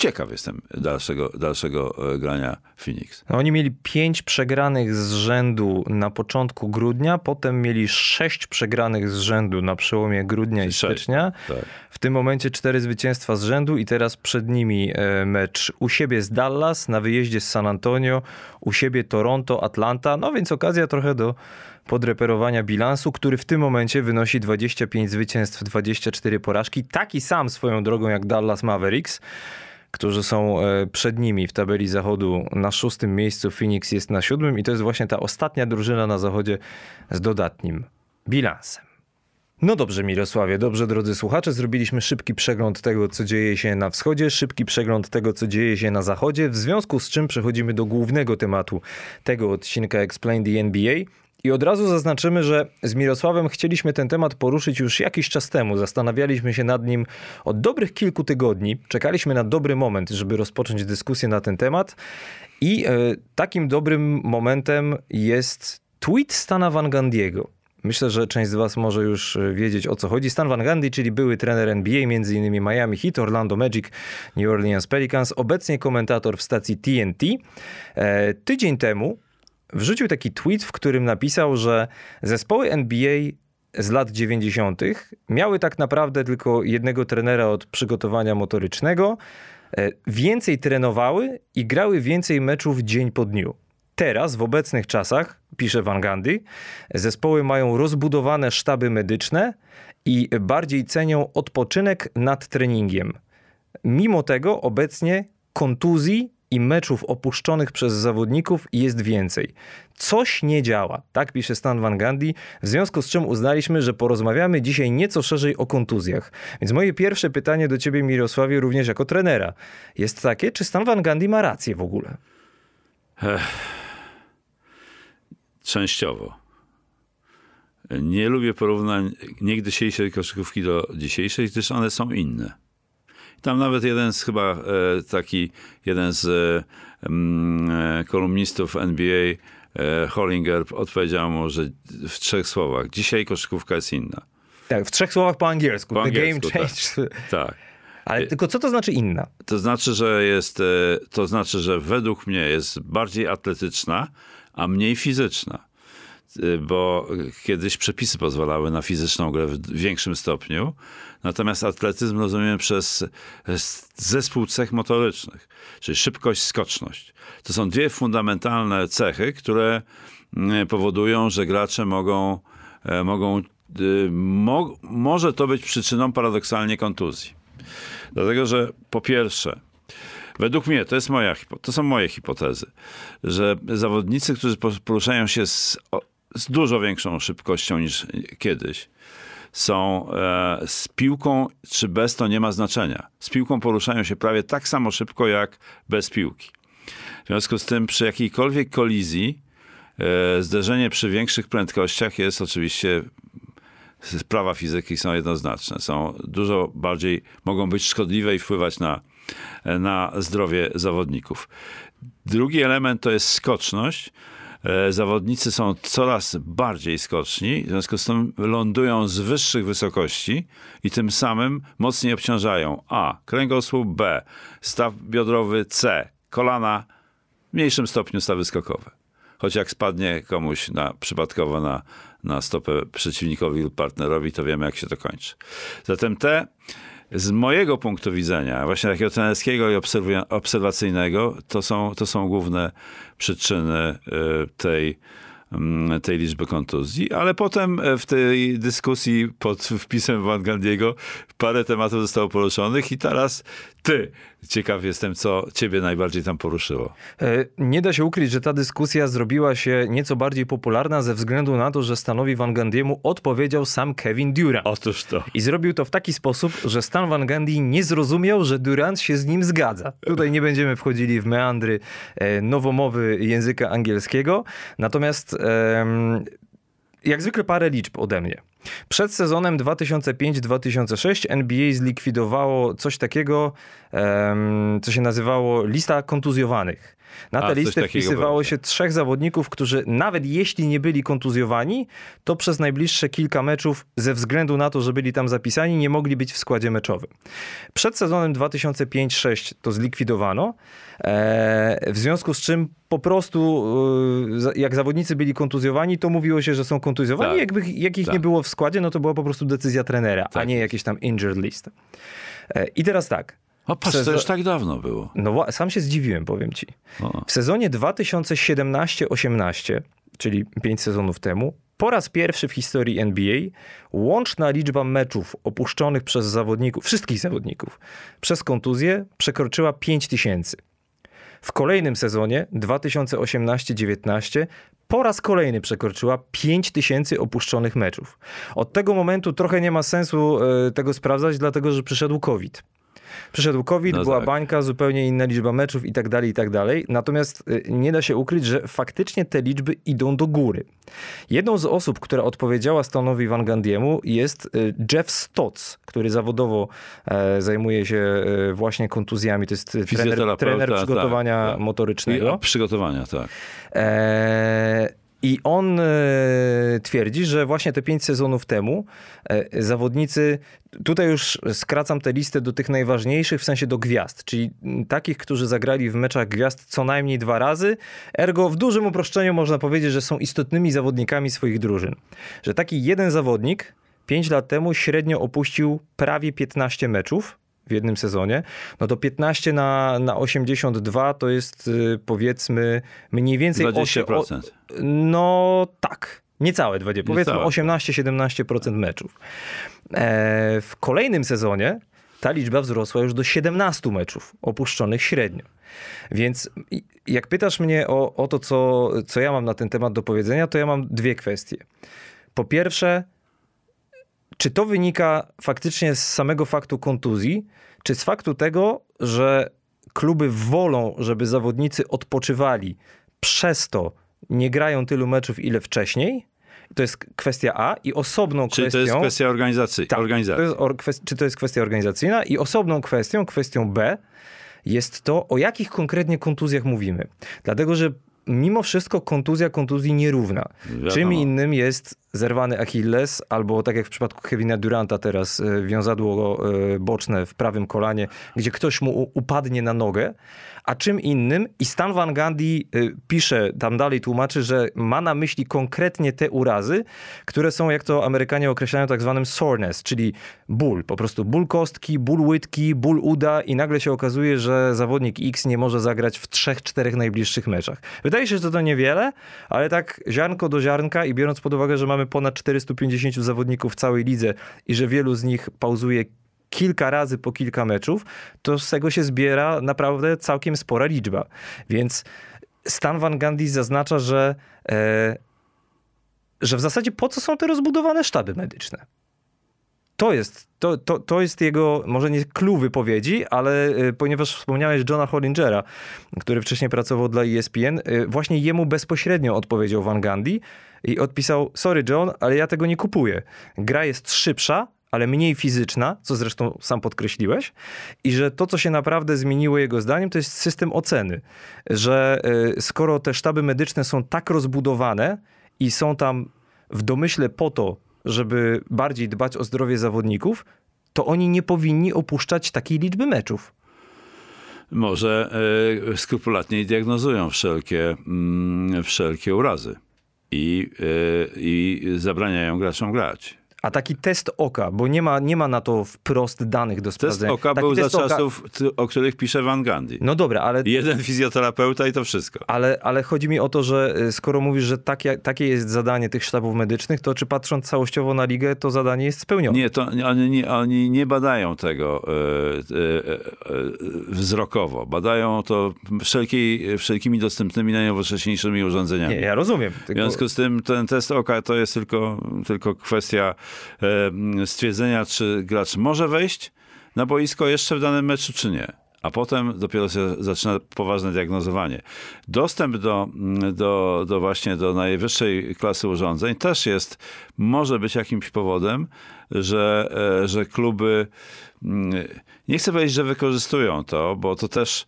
ciekaw jestem dalszego, dalszego e, grania Phoenix. No, oni mieli pięć przegranych z rzędu na początku grudnia, potem mieli sześć przegranych z rzędu na przełomie grudnia i stycznia. Tak. W tym momencie cztery zwycięstwa z rzędu i teraz przed nimi e, mecz u siebie z Dallas, na wyjeździe z San Antonio, u siebie Toronto, Atlanta, no więc okazja trochę do podreperowania bilansu, który w tym momencie wynosi 25 zwycięstw, 24 porażki. Taki sam swoją drogą jak Dallas Mavericks którzy są e, przed nimi w tabeli zachodu na szóstym miejscu. Phoenix jest na siódmym i to jest właśnie ta ostatnia drużyna na zachodzie z dodatnim bilansem. No dobrze, Mirosławie, dobrze, drodzy słuchacze, zrobiliśmy szybki przegląd tego, co dzieje się na wschodzie, szybki przegląd tego, co dzieje się na zachodzie, w związku z czym przechodzimy do głównego tematu tego odcinka Explain the NBA. I od razu zaznaczymy, że z Mirosławem chcieliśmy ten temat poruszyć już jakiś czas temu. Zastanawialiśmy się nad nim od dobrych kilku tygodni. Czekaliśmy na dobry moment, żeby rozpocząć dyskusję na ten temat. I e, takim dobrym momentem jest tweet Stana Van Gandiego. Myślę, że część z Was może już e, wiedzieć o co chodzi. Stan Van Gundy, czyli były trener NBA, m.in. Miami Heat, Orlando Magic, New Orleans Pelicans, obecnie komentator w stacji TNT. E, tydzień temu wrzucił taki tweet, w którym napisał, że zespoły NBA z lat 90. miały tak naprawdę tylko jednego trenera od przygotowania motorycznego, e, więcej trenowały i grały więcej meczów dzień po dniu. Teraz, w obecnych czasach, pisze Van Gandhi, zespoły mają rozbudowane sztaby medyczne i bardziej cenią odpoczynek nad treningiem. Mimo tego obecnie kontuzji i meczów opuszczonych przez zawodników jest więcej. Coś nie działa, tak pisze Stan Van Gundy, w związku z czym uznaliśmy, że porozmawiamy dzisiaj nieco szerzej o kontuzjach. Więc moje pierwsze pytanie do ciebie, Mirosławie, również jako trenera, jest takie, czy Stan Van Gundy ma rację w ogóle? Ech, częściowo. Nie lubię porównań nie dzisiejszej koszykówki do dzisiejszej, gdyż one są inne. Tam nawet jeden z chyba e, taki, jeden z e, mm, e, kolumnistów NBA, Hollinger, odpowiedział mu, że w trzech słowach, dzisiaj koszykówka jest inna. Tak, w trzech słowach po angielsku. Po The angielsku, game changed. Tak. tak. Ale tylko co to znaczy inna? To znaczy, że jest, to znaczy, że według mnie jest bardziej atletyczna, a mniej fizyczna. Bo kiedyś przepisy pozwalały na fizyczną grę w większym stopniu, Natomiast atletyzm rozumiemy przez zespół cech motorycznych, czyli szybkość, skoczność. To są dwie fundamentalne cechy, które mm, powodują, że gracze mogą, e, mogą y, mo, może to być przyczyną paradoksalnie kontuzji. Dlatego, że po pierwsze, według mnie, to, jest moja, to są moje hipotezy, że zawodnicy, którzy poruszają się z, z dużo większą szybkością niż kiedyś, są e, z piłką czy bez to nie ma znaczenia. Z piłką poruszają się prawie tak samo szybko jak bez piłki. W związku z tym przy jakiejkolwiek kolizji e, zderzenie przy większych prędkościach jest oczywiście prawa fizyki są jednoznaczne. Są dużo bardziej, mogą być szkodliwe i wpływać na, na zdrowie zawodników. Drugi element to jest skoczność. E, zawodnicy są coraz bardziej skoczni, w związku z tym lądują z wyższych wysokości i tym samym mocniej obciążają A. Kręgosłup, B. Staw biodrowy, C. Kolana, w mniejszym stopniu stawy skokowe. Choć jak spadnie komuś na, przypadkowo na, na stopę przeciwnikowi lub partnerowi, to wiemy, jak się to kończy. Zatem te z mojego punktu widzenia, właśnie takiego trenerskiego i obserwacyjnego, to są, to są główne przyczyny y, tej, mm, tej liczby kontuzji, ale potem e, w tej dyskusji pod wpisem Van Gandiego parę tematów zostało poruszonych i teraz ty. Ciekaw jestem, co ciebie najbardziej tam poruszyło. E, nie da się ukryć, że ta dyskusja zrobiła się nieco bardziej popularna ze względu na to, że Stanowi Van Gandiemu odpowiedział sam Kevin Durant. Otóż to. I zrobił to w taki sposób, że Stan Van Gundy nie zrozumiał, że Durant się z nim zgadza. Tutaj nie będziemy wchodzili w meandry e, nowomowy języka angielskiego. Natomiast jak zwykle parę liczb ode mnie. Przed sezonem 2005-2006 NBA zlikwidowało coś takiego, co się nazywało lista kontuzjowanych. Na tę listę wpisywało się trzech zawodników, którzy nawet jeśli nie byli kontuzjowani, to przez najbliższe kilka meczów, ze względu na to, że byli tam zapisani, nie mogli być w składzie meczowym. Przed sezonem 2005-06 to zlikwidowano, e, w związku z czym po prostu, za- jak zawodnicy byli kontuzjowani, to mówiło się, że są kontuzjowani. Tak. Jakby, jak ich Tak. nie było w składzie, no to była po prostu decyzja trenera, a Tak nie jest. jakieś tam injured list. E, I teraz tak. O, patrz, Sezo- to już tak dawno było. No sam się zdziwiłem, powiem ci. O. W sezonie 2017-18, czyli 5 sezonów temu, po raz pierwszy w historii NBA łączna liczba meczów opuszczonych przez zawodników, wszystkich zawodników, przez kontuzję przekroczyła 5 tysięcy. W kolejnym sezonie 2018-19 po raz kolejny przekroczyła 5 tysięcy opuszczonych meczów. Od tego momentu trochę nie ma sensu e, tego sprawdzać, dlatego że przyszedł COVID. Przyszedł COVID, No była tak. bańka, zupełnie inna liczba meczów i tak dalej, i tak dalej. Natomiast y, nie da się ukryć, że faktycznie te liczby idą do góry. Jedną z osób, która odpowiedziała Stanowi Van Gandiemu jest y, Jeff Stotts, który zawodowo e, zajmuje się e, właśnie kontuzjami. To jest y, trener, trener przygotowania tak, tak. Motorycznego. przygotowania, tak. E, I on e, twierdzi, że właśnie te pięć sezonów temu e, zawodnicy, tutaj już skracam tę listę do tych najważniejszych, w sensie do gwiazd, czyli takich, którzy zagrali w meczach gwiazd co najmniej dwa razy, ergo w dużym uproszczeniu można powiedzieć, że są istotnymi zawodnikami swoich drużyn. Że taki jeden zawodnik pięć lat temu średnio opuścił prawie 15 meczów, w jednym sezonie, no to 15 na, na 82 to jest y, powiedzmy mniej więcej... osie- 20%. O, no tak, niecałe 20, powiedzmy Niecałe. 18-17% meczów. E, w kolejnym sezonie ta liczba wzrosła już do 17 meczów opuszczonych średnio. Więc jak pytasz mnie o, o to, co, co ja mam na ten temat do powiedzenia, to ja mam dwie kwestie. Po pierwsze, czy to wynika faktycznie z samego faktu kontuzji, czy z faktu tego, że kluby wolą, żeby zawodnicy odpoczywali, przez to nie grają tylu meczów, ile wcześniej? To jest kwestia A i osobną Czyli kwestią... to jest kwestia organizacji. Tak, organizacji. To jest or, kwest- czy to jest kwestia organizacyjna? I osobną kwestią, kwestią B, jest to, o jakich konkretnie kontuzjach mówimy. Dlatego, że mimo wszystko kontuzja kontuzji nierówna. Wiadomo. Czym innym jest zerwany Achilles, albo tak jak w przypadku Kevina Duranta teraz, e, wiązadło e, boczne w prawym kolanie, gdzie ktoś mu upadnie na nogę, a czym innym, i Stan Van Gundy e, pisze, tam dalej tłumaczy, że ma na myśli konkretnie te urazy, które są, jak to Amerykanie określają, tak zwanym soreness, czyli ból, po prostu ból kostki, ból łydki, ból uda i nagle się okazuje, że zawodnik X nie może zagrać w trzech, czterech najbliższych meczach. Wydaje się, że to niewiele, ale tak ziarnko do ziarnka i biorąc pod uwagę, że mamy ponad 450 zawodników w całej lidze i że wielu z nich pauzuje kilka razy po kilka meczów, to z tego się zbiera naprawdę całkiem spora liczba. Więc Stan Van Gundy zaznacza, że, e, że w zasadzie po co są te rozbudowane sztaby medyczne? To jest, to, to, to jest jego, może nie clue wypowiedzi, ale y, ponieważ wspomniałeś Johna Hollingera, który wcześniej pracował dla ESPN, y, właśnie jemu bezpośrednio odpowiedział Van Gundy i odpisał, sorry John, ale ja tego nie kupuję. Gra jest szybsza, ale mniej fizyczna, co zresztą sam podkreśliłeś, i że to, co się naprawdę zmieniło jego zdaniem, to jest system oceny. Że y, skoro te sztaby medyczne są tak rozbudowane i są tam w domyśle po to, żeby bardziej dbać o zdrowie zawodników, to oni nie powinni opuszczać takiej liczby meczów. Może e, skrupulatniej diagnozują wszelkie, mm, wszelkie urazy i, e, i zabraniają graczom grać. A taki test oka, bo nie ma, nie ma na to wprost danych do Test sprawdzenia. oka Taki był za test oka- czasów, o których pisze Van Gundy. No dobra, ale Jeden fizjoterapeuta i to wszystko. Ale, ale chodzi mi o to, że y, skoro mówisz, że takie, takie jest zadanie tych sztabów medycznych, to czy patrząc całościowo na ligę, to zadanie jest spełnione? Nie, to oni nie, oni nie badają tego e, e, wzrokowo. Badają to wszelkiej, wszelkimi dostępnymi najnowocześniejszymi urządzeniami. Nie, ja rozumiem. W Tylko... związku z tym ten test oka to jest tylko, tylko kwestia stwierdzenia, czy gracz może wejść na boisko jeszcze w danym meczu, czy nie. A potem dopiero się zaczyna poważne diagnozowanie. Dostęp do, do, do właśnie do najwyższej klasy urządzeń też jest, może być jakimś powodem, że, e, że kluby, mm, nie chcę powiedzieć, że wykorzystują to, bo to też,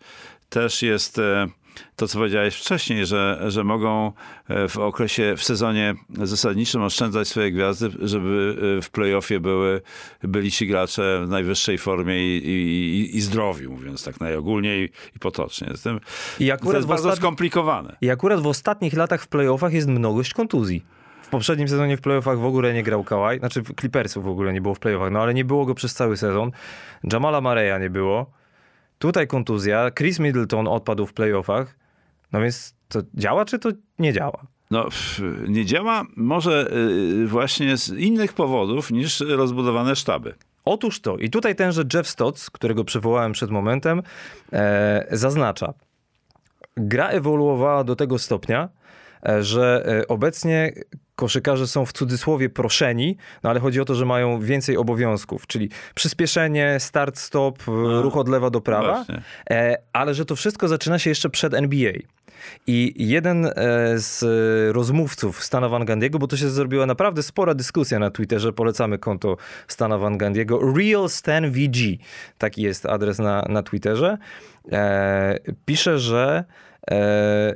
też jest e, to, co powiedziałeś wcześniej, że, że mogą e, w okresie, w sezonie zasadniczym oszczędzać swoje gwiazdy, żeby e, w playoffie były, byli ci gracze w najwyższej formie i, i, i zdrowi, mówiąc tak najogólniej i potocznie. Zatem I to akurat jest w bardzo ostatni- skomplikowane. I akurat w ostatnich latach w playoffach jest mnogość kontuzji. W poprzednim sezonie w playoffach w ogóle nie grał Kawhi, znaczy Clippersów w ogóle nie było w playoffach, no ale nie było go przez cały sezon. Jamala Mareya nie było. Tutaj kontuzja. Chris Middleton odpadł w playoffach. No więc to działa, czy to nie działa? No, nie działa może y, właśnie z innych powodów niż rozbudowane sztaby. Otóż to. I tutaj tenże Jeff Stotts, którego przywołałem przed momentem, e, zaznacza. Gra ewoluowała do tego stopnia, że e, obecnie koszykarze są w cudzysłowie proszeni, no ale chodzi o to, że mają więcej obowiązków, czyli przyspieszenie, start, stop, e, ruch od lewa do prawa, Właśnie. e, ale że to wszystko zaczyna się jeszcze przed NBA. I jeden e, z rozmówców Stana Van Gandiego, bo to się zrobiła naprawdę spora dyskusja na Twitterze, polecamy konto Stana Van Gandiego, Real Stan VG, taki jest adres na, na Twitterze, e, pisze, że e,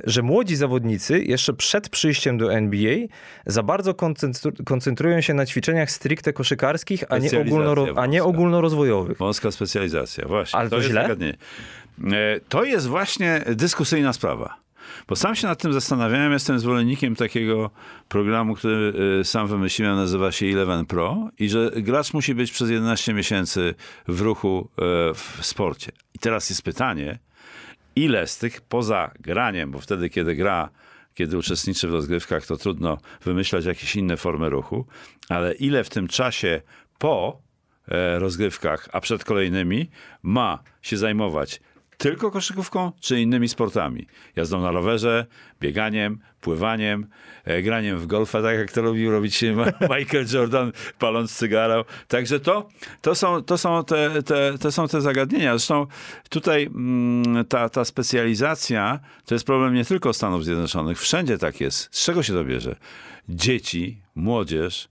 że młodzi zawodnicy jeszcze przed przyjściem do NBA za bardzo koncentru- koncentrują się na ćwiczeniach stricte koszykarskich, a nie, ogólnoro- a nie ogólnorozwojowych. Wąska specjalizacja, właśnie. Ale to jest źle? zagadnienie. E, To jest właśnie dyskusyjna sprawa. Bo sam się nad tym zastanawiałem, jestem zwolennikiem takiego programu, który e, sam wymyśliłem, nazywa się Eleven Pro i że gracz musi być przez 11 miesięcy w ruchu e, w sporcie. I teraz jest pytanie, ile z tych poza graniem, bo wtedy, kiedy gra, kiedy uczestniczy w rozgrywkach, to trudno wymyślać jakieś inne formy ruchu, ale ile w tym czasie po e, rozgrywkach, a przed kolejnymi, ma się zajmować tylko koszykówką, czy innymi sportami? Jazdą na rowerze, bieganiem, pływaniem, e, graniem w golfa, tak jak to lubił robić Michael Jordan, paląc cygaro. Także to, to, są, to, są, te, te, to są te zagadnienia. Zresztą tutaj mm, ta, ta specjalizacja to jest problem nie tylko Stanów Zjednoczonych. Wszędzie tak jest. Z czego się to bierze? Dzieci, młodzież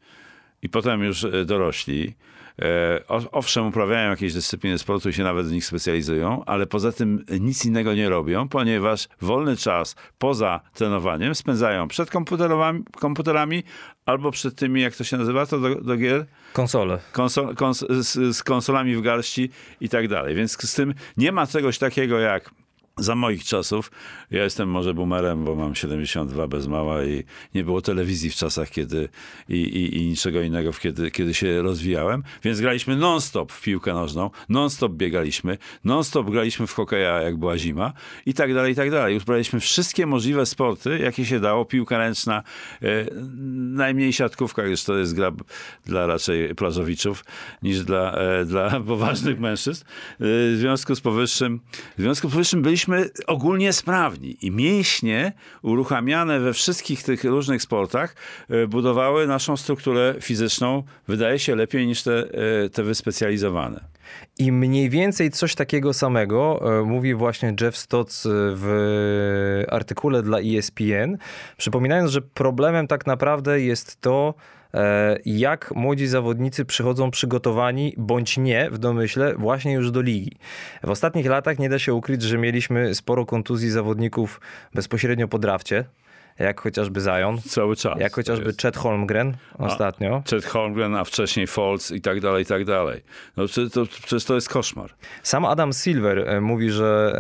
i potem już e, dorośli. E, Owszem, uprawiają jakieś dyscypliny sportu i się nawet w nich specjalizują, ale poza tym nic innego nie robią, ponieważ wolny czas poza trenowaniem spędzają przed komputerami albo przed tymi, jak to się nazywa, to do, do gier? Konsole. konsol, kons, z, z konsolami w garści i tak dalej. Więc z tym nie ma czegoś takiego jak za moich czasów, ja jestem może boomerem, bo mam 72 bez mała i nie było telewizji w czasach, kiedy i, i, i niczego innego, kiedy, kiedy się rozwijałem, więc graliśmy non-stop w piłkę nożną, non-stop biegaliśmy, non-stop graliśmy w hokeja, jak była zima i tak dalej, i tak dalej. Już braliśmy wszystkie możliwe sporty, jakie się dało, piłka ręczna, e, najmniej siatkówka, gdyż to jest gra dla raczej plażowiczów niż dla, e, dla poważnych mężczyzn. E, w związku z powyższym, w związku z powyższym byliśmy ogólnie sprawni i mięśnie uruchamiane we wszystkich tych różnych sportach e, budowały naszą strukturę fizyczną, wydaje się, lepiej niż te, e, te wyspecjalizowane. I mniej więcej coś takiego samego e, mówi właśnie Jeff Stotts e, w artykule dla ESPN, przypominając, że problemem tak naprawdę jest to, jak młodzi zawodnicy przychodzą przygotowani bądź nie w domyśle właśnie już do ligi. W ostatnich latach nie da się ukryć, że mieliśmy sporo kontuzji zawodników bezpośrednio po drafcie, jak chociażby Zion, Cały czas. jak chociażby. Chet Holmgren ostatnio. Chet Holmgren, a wcześniej Foltz i tak dalej, i tak dalej. No to, to, przecież to jest koszmar. Sam Adam Silver e, mówi, że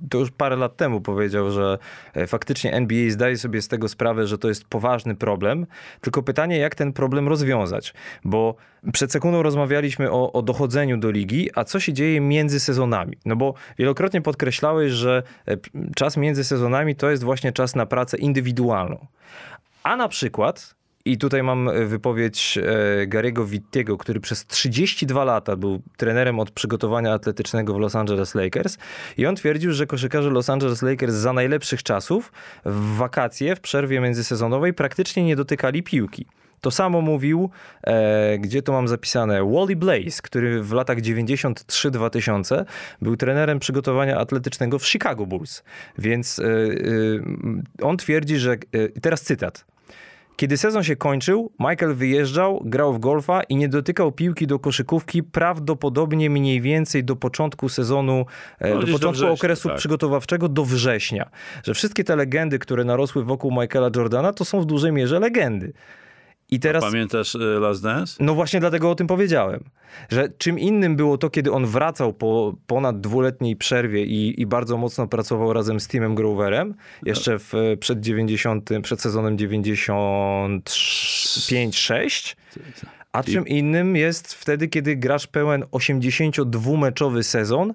e, to już parę lat temu powiedział, że e, faktycznie NBA zdaje sobie z tego sprawę, że to jest poważny problem. Tylko pytanie, jak ten problem rozwiązać? Bo przed sekundą rozmawialiśmy o, o dochodzeniu do ligi, a co się dzieje między sezonami? No bo wielokrotnie podkreślałeś, że e, czas między sezonami to jest właśnie czas na pracę indywidualną. A na przykład, i tutaj mam e, wypowiedź e, Gary'ego Wittiego, który przez 32 lata był trenerem od przygotowania atletycznego w Los Angeles Lakers i on twierdził, że koszykarze Los Angeles Lakers za najlepszych czasów w wakacje, w przerwie międzysezonowej praktycznie nie dotykali piłki. To samo mówił, e, gdzie to mam zapisane, Wally Blaze, który w latach 93-2000 był trenerem przygotowania atletycznego w Chicago Bulls. Więc e, e, on twierdzi, że, e, teraz cytat, Kiedy sezon się kończył, Michael wyjeżdżał, grał w golfa i nie dotykał piłki do koszykówki prawdopodobnie mniej więcej do początku sezonu, e, No, do gdzieś do początku września, okresu tak. przygotowawczego do września. Że wszystkie te legendy, które narosły wokół Michaela Jordana, to są w dużej mierze legendy. I teraz... Pamiętasz y, Last Dance? No właśnie dlatego o tym powiedziałem. Że czym innym było to, kiedy on wracał po ponad dwuletniej przerwie i, i bardzo mocno pracował razem z Timem Groverem, jeszcze w, przed 90, przed sezonem 95-6. A czym innym jest wtedy, kiedy grasz pełen 82-meczowy sezon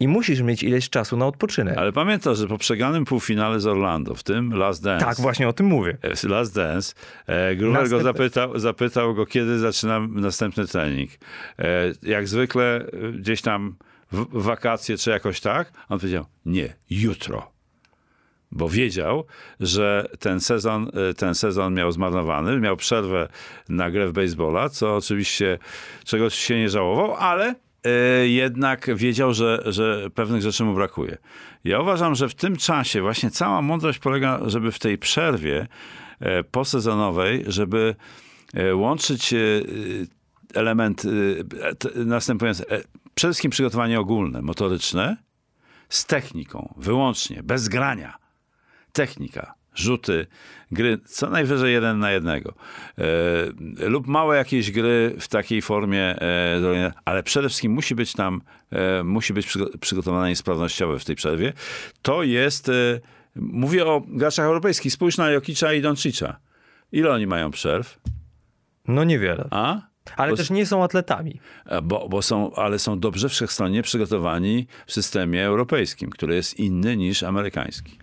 i musisz mieć ileś czasu na odpoczynek. Ale pamiętasz, że po przegranym półfinale z Orlando, w tym Last Dance. Tak, właśnie o tym mówię. e, Last Dance. E, Gruber go Następny- zapytał, zapytał go, kiedy zaczynam następny trening. E, jak zwykle e, gdzieś tam w, wakacje czy jakoś tak. On powiedział, nie, jutro. Bo wiedział, że ten sezon, e, ten sezon miał zmarnowany, miał przerwę na grę w baseballa, co oczywiście czegoś się nie żałował, ale jednak wiedział, że, że pewnych rzeczy mu brakuje. Ja uważam, że w tym czasie właśnie cała mądrość polega, żeby w tej przerwie e, posezonowej, żeby e, łączyć e, element następujący. Przede wszystkim przygotowanie ogólne, motoryczne, z techniką, wyłącznie, bez grania. Technika, rzuty, gry, co najwyżej jeden na jednego. E, lub małe jakieś gry w takiej formie, e, ale przede wszystkim musi być tam, e, musi być przygo- przygotowanie sprawnościowe w tej przerwie. To jest, e, mówię o graczach europejskich, spójrz na Jokicza i Doncicza. Ile oni mają przerw? No niewiele. A? Ale Bo- też nie są atletami. E, Bo, bo są, ale są dobrze wszechstronnie przygotowani w systemie europejskim, który jest inny niż amerykański.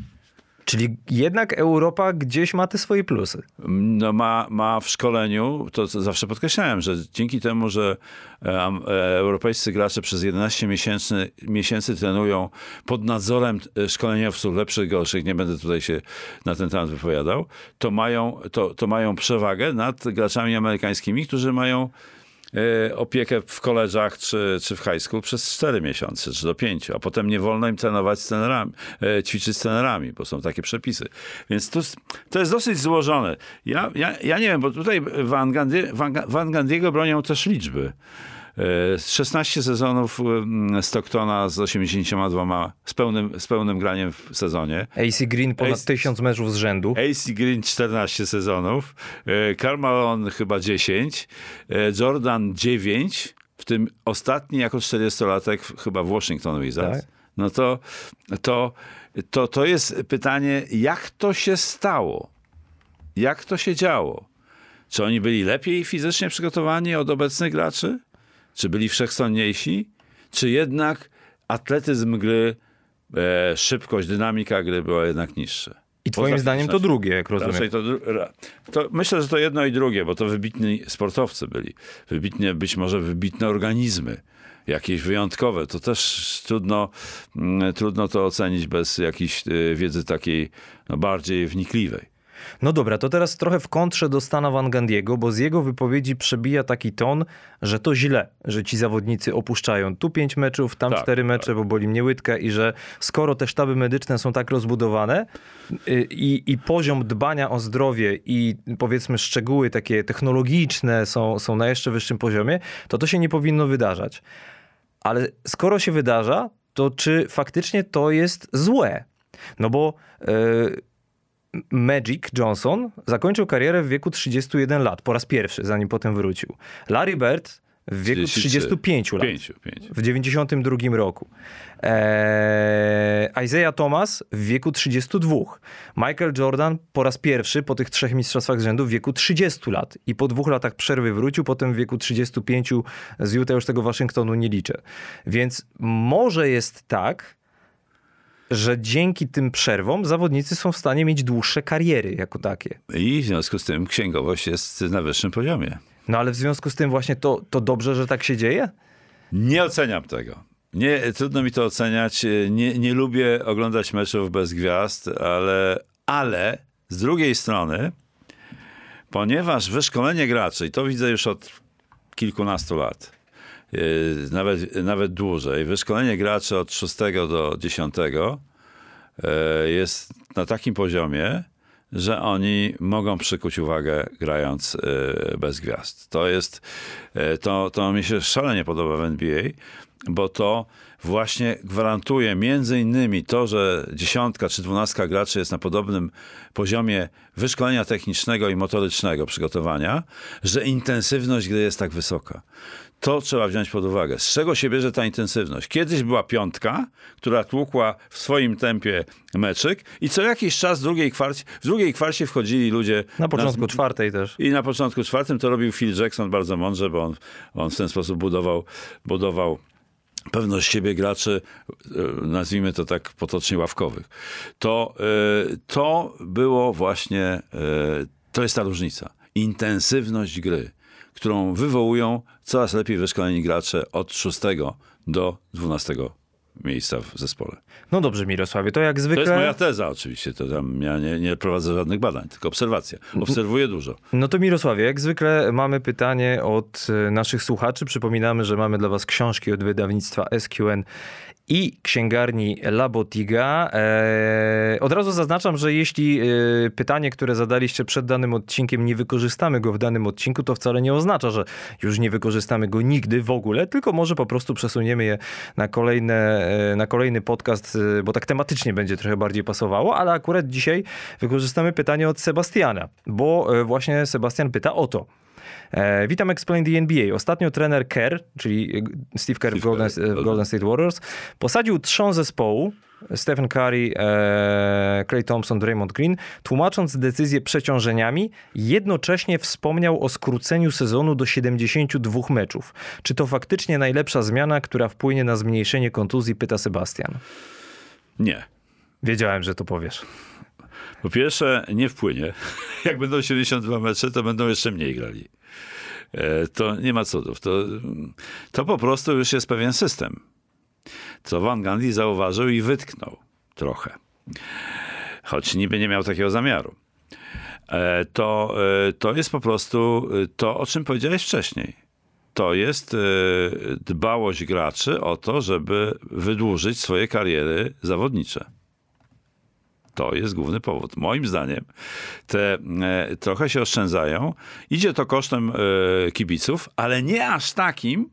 Czyli jednak Europa gdzieś ma te swoje plusy. No ma, ma w szkoleniu, to zawsze podkreślałem, że dzięki temu, że e, e, europejscy gracze przez 11 miesięcy, miesięcy trenują pod nadzorem e, szkoleniowców lepszych, gorszych, nie będę tutaj się na ten temat wypowiadał, to mają, to, to mają przewagę nad graczami amerykańskimi, którzy mają opiekę w koleżach czy, czy w high school przez 4 miesiące, czy do 5, a potem nie wolno im trenować z trenerami, e, ćwiczyć z trenerami, bo są takie przepisy. Więc to, to jest dosyć złożone. Ja, ja, ja nie wiem, bo tutaj Van, Gandhi, Van, Van Gandiego bronią też liczby. E, 16 sezonów mm, Stocktona z 82, z pełnym, z pełnym graniem w sezonie. AC Green ponad Ace- tysiąc meczów z rzędu. AC Green 14 sezonów, e, Karl Malone chyba 10, e, Jordan 9, w tym ostatni jako 40-latek w- chyba w Washington Wizards. Tak. No to, to, to, to jest pytanie, jak to się stało? Jak to się działo? Czy oni byli lepiej fizycznie przygotowani od obecnych graczy? Czy byli wszechstronniejsi? Czy jednak atletyzm gry, e, szybkość, dynamika gry była jednak niższa? I twoim Poza zdaniem to drugie, jak rozumiem. To, to myślę, że to jedno i drugie, bo to wybitni sportowcy byli. Wybitnie, być może wybitne organizmy, jakieś wyjątkowe. To też trudno, mm, trudno to ocenić bez jakiejś y, wiedzy takiej no, bardziej wnikliwej. No dobra, to teraz trochę w kontrze do Stana Van Gandiego, bo z jego wypowiedzi przebija taki ton, że to źle, że ci zawodnicy opuszczają tu pięć meczów, tam Tak, cztery mecze, bo boli mnie łydka i że skoro te sztaby medyczne są tak rozbudowane y, i, i poziom dbania o zdrowie i powiedzmy szczegóły takie technologiczne są, są na jeszcze wyższym poziomie, to to się nie powinno wydarzać. Ale skoro się wydarza, to czy faktycznie to jest złe? No bo... y, Magic Johnson zakończył karierę w wieku 31 lat, po raz pierwszy, zanim potem wrócił. Larry Bird w wieku 33. 35 lat, Pięciu, pięciu. w 92 roku. Eee, Isaiah Thomas w wieku 32. Michael Jordan po raz pierwszy po tych trzech mistrzostwach z rzędu w wieku 30 lat. I po dwóch latach przerwy wrócił, potem w wieku 35 z Utah już tego Waszyngtonu nie liczę. Więc może jest tak, że dzięki tym przerwom zawodnicy są w stanie mieć dłuższe kariery jako takie. I w związku z tym księgowość jest na wyższym poziomie. No ale w związku z tym właśnie to, to dobrze, że tak się dzieje? Nie oceniam tego. Nie, trudno mi to oceniać. Nie, nie lubię oglądać meczów bez gwiazd, ale, ale z drugiej strony, ponieważ wyszkolenie graczy, i to widzę już od kilkunastu lat, nawet, nawet dłużej, wyszkolenie graczy od 6 do 10 yy, jest na takim poziomie, że oni mogą przykuć uwagę grając e, bez gwiazd. To jest, to, to mi się szalenie podoba w NBA, bo to właśnie gwarantuje między innymi to, że dziesiątka czy dwunastka graczy jest na podobnym poziomie wyszkolenia technicznego i motorycznego przygotowania, że intensywność gry jest tak wysoka. To trzeba wziąć pod uwagę. Z czego się bierze ta intensywność? Kiedyś była piątka, która tłukła w swoim tempie meczyk i co jakiś czas w drugiej kwarcie, w drugiej kwarcie wchodzili ludzie... Na początku na, czwartej też. I na początku czwartym to robił Phil Jackson bardzo mądrze, bo on, on w ten sposób budował, budował pewność siebie graczy, e, nazwijmy to tak potocznie ławkowych. To, e, to było właśnie, e, to jest ta różnica. Intensywność gry, którą wywołują coraz lepiej wyszkoleni gracze od 6 do 12 miejsca w zespole. No dobrze, Mirosławie, to jak zwykle... To jest moja teza oczywiście, to tam ja nie, nie prowadzę żadnych badań, tylko obserwacja. Obserwuję dużo. No to Mirosławie, jak zwykle mamy pytanie od e, naszych słuchaczy. Przypominamy, że mamy dla was książki od wydawnictwa SQN i księgarni Labotiga. Eee, od razu zaznaczam, że jeśli e, pytanie, które zadaliście przed danym odcinkiem, nie wykorzystamy go w danym odcinku, to wcale nie oznacza, że już nie wykorzystamy go nigdy w ogóle, tylko może po prostu przesuniemy je na, kolejne, e, na kolejny podcast, e, bo tak tematycznie będzie trochę bardziej pasowało, ale akurat dzisiaj wykorzystamy pytanie od Sebastiana, bo właśnie Sebastian pyta o to. E, witam Explain the NBA. Ostatnio trener Kerr, czyli Steve Kerr w Golden, w Golden State Warriors, posadził trzon zespołu, Stephen Curry, e, Clay Thompson, Draymond Green, tłumacząc decyzję przeciążeniami, jednocześnie wspomniał o skróceniu sezonu do 72 meczów. Czy to faktycznie najlepsza zmiana, która wpłynie na zmniejszenie kontuzji, pyta Sebastian. Nie. Wiedziałem, że to powiesz. Po pierwsze, nie wpłynie. Jak będą 72 mecze, to będą jeszcze mniej grali. E, to nie ma cudów. To, to po prostu już jest pewien system. Co Van Gandhi zauważył i wytknął trochę. Choć niby nie miał takiego zamiaru. E, to, e, to jest po prostu to, o czym powiedziałeś wcześniej. To jest dbałość graczy o to, żeby wydłużyć swoje kariery zawodnicze. To jest główny powód. Moim zdaniem te e, trochę się oszczędzają. Idzie to kosztem e, kibiców, ale nie aż takim,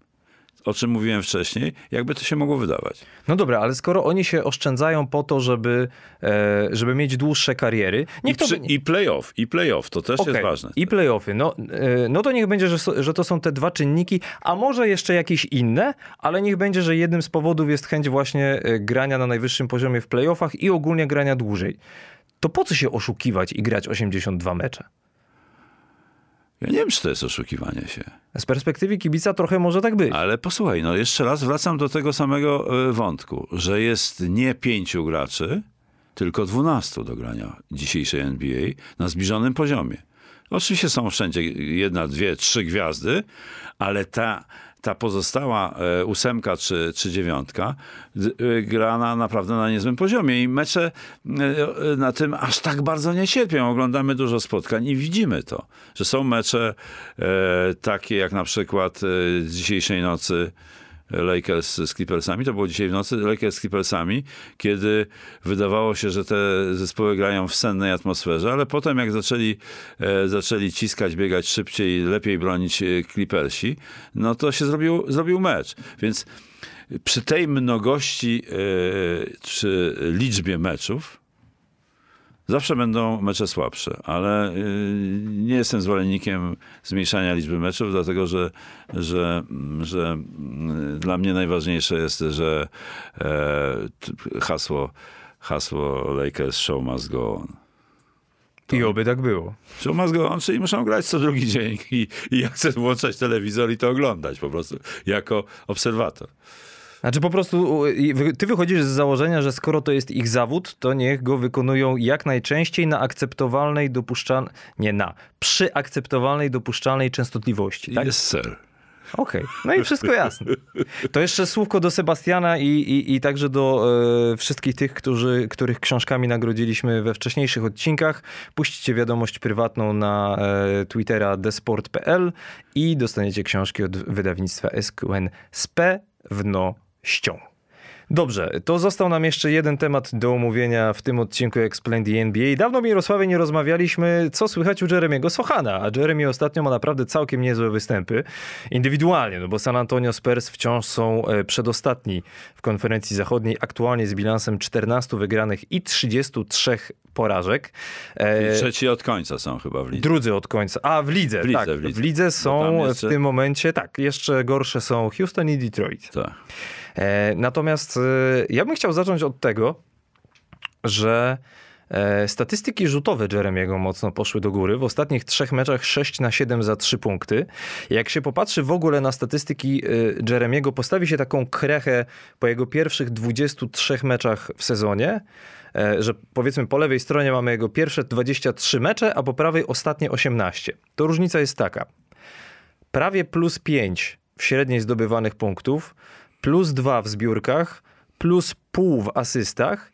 o czym mówiłem wcześniej, jakby to się mogło wydawać. No dobra, ale skoro oni się oszczędzają po to, żeby, e, żeby mieć dłuższe kariery... Niech I, to... I playoff, i playoff, to też okay. jest ważne. I playoffy, no, e, no to niech będzie, że, że to są te dwa czynniki, a może jeszcze jakieś inne, ale niech będzie, że jednym z powodów jest chęć właśnie e, grania na najwyższym poziomie w playoffach i ogólnie grania dłużej. To po co się oszukiwać i grać 82 mecze? Ja nie wiem, czy to jest oszukiwanie się. Z perspektywy kibica trochę może tak być. Ale posłuchaj, no jeszcze raz wracam do tego samego e, wątku, że jest nie pięciu graczy, tylko dwunastu do grania dzisiejszej NBA na zbliżonym poziomie. Oczywiście są wszędzie jedna, dwie, trzy gwiazdy, ale ta ta pozostała e, ósemka czy, czy dziewiątka e, gra na, naprawdę na niezłym poziomie i mecze e, na tym aż tak bardzo nie cierpią. Oglądamy dużo spotkań i widzimy to, że są mecze takie jak na przykład dzisiejszej nocy Lakers z Clippersami. To było dzisiaj w nocy Lakers z Clippersami, kiedy wydawało się, że te zespoły grają w sennej atmosferze, ale potem jak zaczęli, e, zaczęli ciskać, biegać szybciej, lepiej bronić e, Clippersi, no to się zrobił, zrobił mecz. Więc przy tej mnogości e, czy liczbie meczów, Zawsze będą mecze słabsze, ale y, nie jestem zwolennikiem zmniejszania liczby meczów, dlatego że, że, że y, dla mnie najważniejsze jest, że e, hasło, hasło Lakers show must go on. To I oby tak było. Show must go on, czyli muszą grać co drugi dzień i, i ja chcę włączać telewizor i to oglądać po prostu jako obserwator. Znaczy po prostu ty wychodzisz z założenia, że skoro to jest ich zawód, to niech go wykonują jak najczęściej na akceptowalnej, dopuszczalnej, nie na, przy akceptowalnej, dopuszczalnej częstotliwości. Tak? Yes, sir. Okej, okay. no i wszystko jasne. To jeszcze słówko do Sebastiana i, i, i także do e, wszystkich tych, którzy, których książkami nagrodziliśmy we wcześniejszych odcinkach. Puśćcie wiadomość prywatną na e, Twittera desport.pl i dostaniecie książki od wydawnictwa SQN z pewnością. Dobrze, to został nam jeszcze jeden temat do omówienia w tym odcinku Explain the NBA. Dawno Mirosławie nie rozmawialiśmy, co słychać u Jeremiego Sochana, a Jeremy ostatnio ma naprawdę całkiem niezłe występy indywidualnie, no bo San Antonio Spurs wciąż są e, przedostatni w konferencji zachodniej, aktualnie z bilansem 14 wygranych i 33 porażek. E... Trzeci od końca są chyba w lidze. Drudzy od końca. A, w lidze, w lidze tak. W lidze, w lidze są jeszcze... w tym momencie, tak, jeszcze gorsze są Houston i Detroit. Tak. E, natomiast e, ja bym chciał zacząć od tego, że e, Statystyki rzutowe Jeremiego mocno poszły do góry. W ostatnich trzech meczach 6 na 7 za 3 punkty. Jak się popatrzy w ogóle na statystyki Jeremiego, postawi się taką krechę po jego pierwszych 23 meczach w sezonie, że powiedzmy po lewej stronie mamy jego pierwsze 23 mecze, a po prawej ostatnie 18. To różnica jest taka. Prawie plus 5 w średniej zdobywanych punktów, plus 2 w zbiórkach, plus pół w asystach,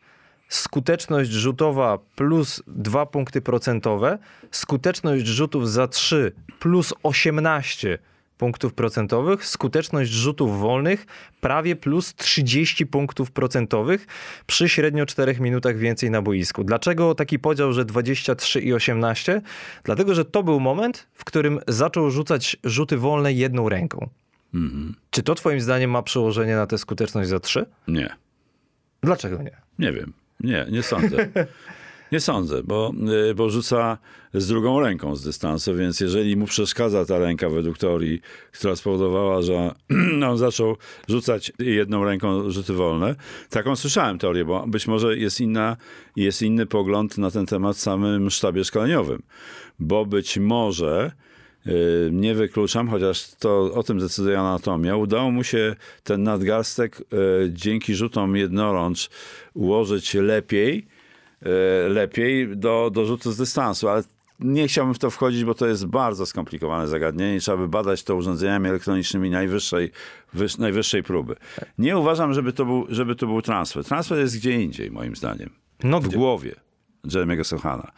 skuteczność rzutowa plus 2 punkty procentowe, skuteczność rzutów za 3 plus 18 punktów procentowych, skuteczność rzutów wolnych prawie plus 30 punktów procentowych przy średnio 4 minutach więcej na boisku. Dlaczego taki podział, że 23 i 18? Dlatego, że to był moment, w którym zaczął rzucać rzuty wolne jedną ręką. Mhm. Czy to twoim zdaniem ma przełożenie na tę skuteczność za trzy? Nie. Dlaczego nie? Nie wiem. Nie, nie sądzę. Nie sądzę, bo, y, bo rzuca z drugą ręką z dystansu, więc jeżeli mu przeszkadza ta ręka według teorii, która spowodowała, że on zaczął rzucać jedną ręką rzuty wolne, taką słyszałem teorię, bo być może jest, inna, jest inny pogląd na ten temat w samym sztabie szkoleniowym, bo być może nie wykluczam, chociaż to o tym decyduje anatomia. Udało mu się ten nadgarstek y, dzięki rzutom jednorącz ułożyć lepiej, y, lepiej do, do rzutu z dystansu, ale nie chciałbym w to wchodzić, bo to jest bardzo skomplikowane zagadnienie. Trzeba by badać to urządzeniami elektronicznymi najwyższej, wyż, najwyższej próby. Nie uważam, żeby to, był, żeby to był transfer. Transfer jest gdzie indziej, moim zdaniem. No w gdzie? głowie Jeremy'ego Sochana.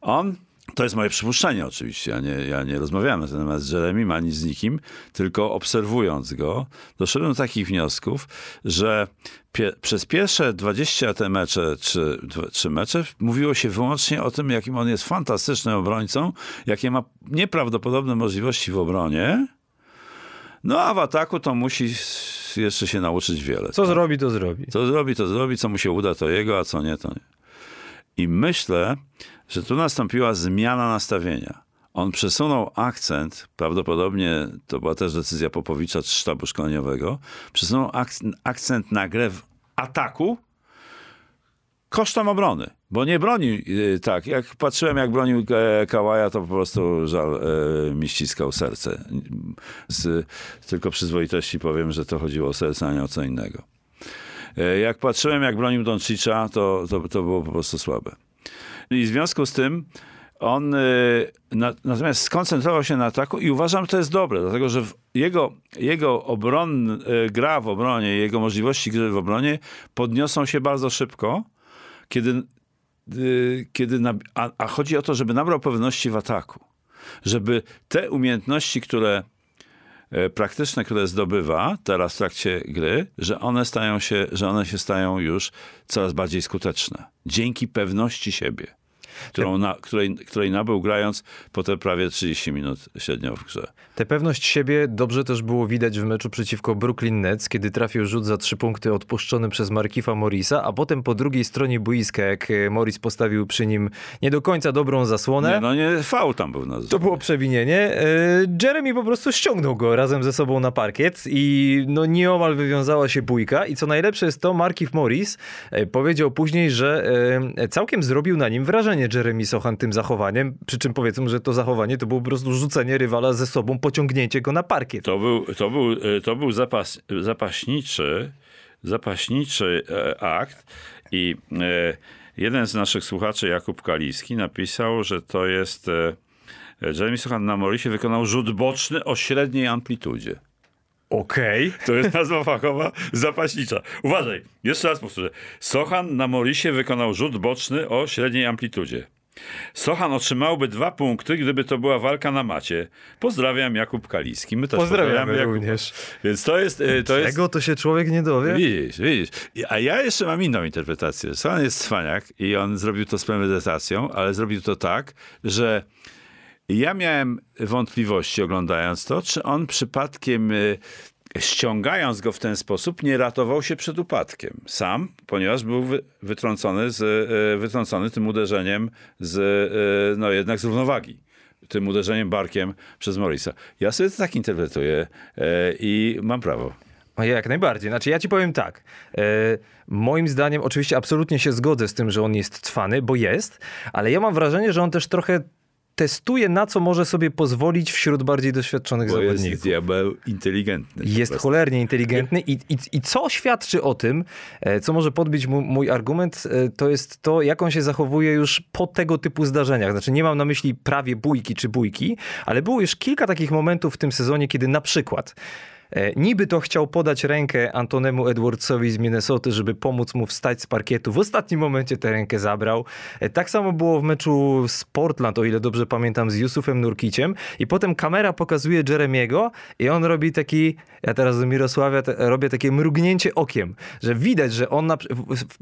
On to jest moje przypuszczenie oczywiście. Ja nie, ja nie rozmawiałem na ten temat z Jeremim ani z nikim, tylko obserwując go, doszedłem do takich wniosków, że pie, przez pierwsze 20 te mecze, czy, czy mecze, mówiło się wyłącznie o tym, jakim on jest fantastycznym obrońcą, jakie ma nieprawdopodobne możliwości w obronie. No a w ataku to musi jeszcze się nauczyć wiele. Co tak? zrobi, to zrobi. Co zrobi, to zrobi. Co mu się uda, to jego, a co nie, to nie. I myślę, że tu nastąpiła zmiana nastawienia. On przesunął akcent, prawdopodobnie to była też decyzja Popowicza z sztabu szkoleniowego, przesunął akcent na grę w ataku kosztem obrony. Bo nie broni y, tak. Jak patrzyłem, jak bronił e, Kałaja, to po prostu żal e, mi ściskał serce. Z tylko przyzwoitości powiem, że to chodziło o serce, a nie o co innego. E, jak patrzyłem, jak bronił Doncicza, to, to, to było po prostu słabe. I w związku z tym on y, na, natomiast skoncentrował się na ataku i uważam, że to jest dobre, dlatego że jego, jego obron, y, gra w obronie, jego możliwości gry w obronie podniosą się bardzo szybko, kiedy, y, kiedy a, a chodzi o to, żeby nabrał pewności w ataku. Żeby te umiejętności, które praktyczne, które zdobywa teraz w trakcie gry, że one stają się, że one się stają już coraz bardziej skuteczne. Dzięki pewności siebie którą na, której, której nabył grając po te prawie 30 minut średnio w grze. Tę pewność siebie dobrze też było widać w meczu przeciwko Brooklyn Nets, kiedy trafił rzut za trzy punkty odpuszczony przez Markifa Morisa, a potem po drugiej stronie boiska, jak e, Morris postawił przy nim nie do końca dobrą zasłonę. Nie, no nie, fał tam był na To było przewinienie. E, Jeremy po prostu ściągnął go razem ze sobą na parkiet i no nieomal wywiązała się bójka i co najlepsze jest to, Markif Morris e, powiedział później, że całkiem zrobił na nim wrażenie Jeremy Sochan tym zachowaniem, przy czym powiedzmy, że to zachowanie to było po prostu rzucenie rywala ze sobą, pociągnięcie go na parkiet. To był, to był, to był zapas, zapaśniczy, zapaśniczy e, akt i e, jeden z naszych słuchaczy, Jakub Kaliski, napisał, że to jest e, Jeremy Sochan na Morisie wykonał rzut boczny o średniej amplitudzie. Okej. Okay. To jest nazwa fachowa zapaśnicza. Uważaj, jeszcze raz powtórzę. Sochan na Morisie wykonał rzut boczny o średniej amplitudzie. Sochan otrzymałby dwa punkty, gdyby to była walka na macie. Pozdrawiam, Jakub Kaliski. My też Pozdrawiamy pozdrawiamy również. Więc to jest... y, To jest Czego to się człowiek nie dowie? Widzisz, widzisz. A ja jeszcze mam inną interpretację. Sochan jest cwaniak i on zrobił to z premedytacją, ale zrobił to tak, że ja miałem wątpliwości oglądając to, czy on przypadkiem y, ściągając go w ten sposób nie ratował się przed upadkiem sam, ponieważ był wy, wytrącony, z, y, wytrącony tym uderzeniem z, y, no jednak z równowagi. Tym uderzeniem barkiem przez Morisa. Ja sobie to tak interpretuję y, i mam prawo. O, Jak najbardziej. Znaczy, ja ci powiem tak. E, moim zdaniem, oczywiście, absolutnie się zgodzę z tym, że on jest cwany, bo jest, ale ja mam wrażenie, że on też trochę testuje, na co może sobie pozwolić wśród bardziej doświadczonych Bo jest zawodników. diabeł inteligentny. Jest cholernie inteligentny i, i, i co świadczy o tym, e, co może podbić mu, mój argument, e, to jest to, jak on się zachowuje już po tego typu zdarzeniach. Znaczy nie mam na myśli prawie bójki czy bójki, ale było już kilka takich momentów w tym sezonie, kiedy na przykład niby to chciał podać rękę Antonemu Edwardsowi z Minnesoty, żeby pomóc mu wstać z parkietu. W ostatnim momencie tę rękę zabrał. E, Tak samo było w meczu z Portland, o ile dobrze pamiętam, z Jusufem Nurkiciem i potem kamera pokazuje Jeremiego i on robi taki, ja teraz do Mirosławia te, robię takie mrugnięcie okiem, że widać, że on na,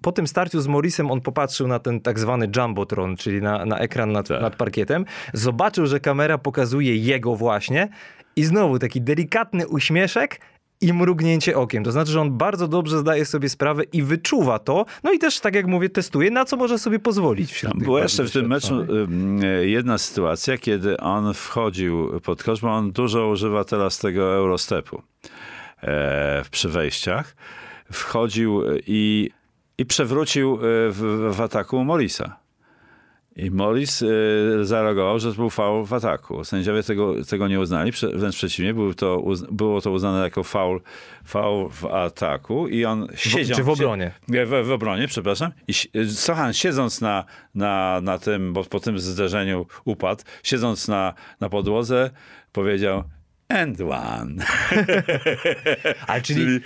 po tym starciu z Morrisem on popatrzył na ten tak zwany jumbotron, czyli na, na ekran nad, Tak. nad parkietem, zobaczył, że kamera pokazuje jego właśnie i znowu taki delikatny uśmieszek i mrugnięcie okiem. To znaczy, że on bardzo dobrze zdaje sobie sprawę i wyczuwa to, no i też, tak jak mówię, testuje, na co może sobie pozwolić wśród Tam była jeszcze w tym meczu doświadczonych. ym, jedna sytuacja, kiedy on wchodził pod kosz, bo on dużo używa teraz tego Eurostepu e, przy wejściach. Wchodził i, i przewrócił e, w, w ataku Morisa. I Morris e, zareagował, że to był faul w ataku. Sędziowie tego, tego nie uznali, prze- wręcz przeciwnie, był to, uz- było to uznane jako faul, faul w ataku i on siedział... czy w obronie? Nie, w, w obronie, przepraszam. I si- Sochan siedząc na, na, na tym, bo po tym zderzeniu upadł, siedząc na, na podłodze, powiedział and one. Ale czyli,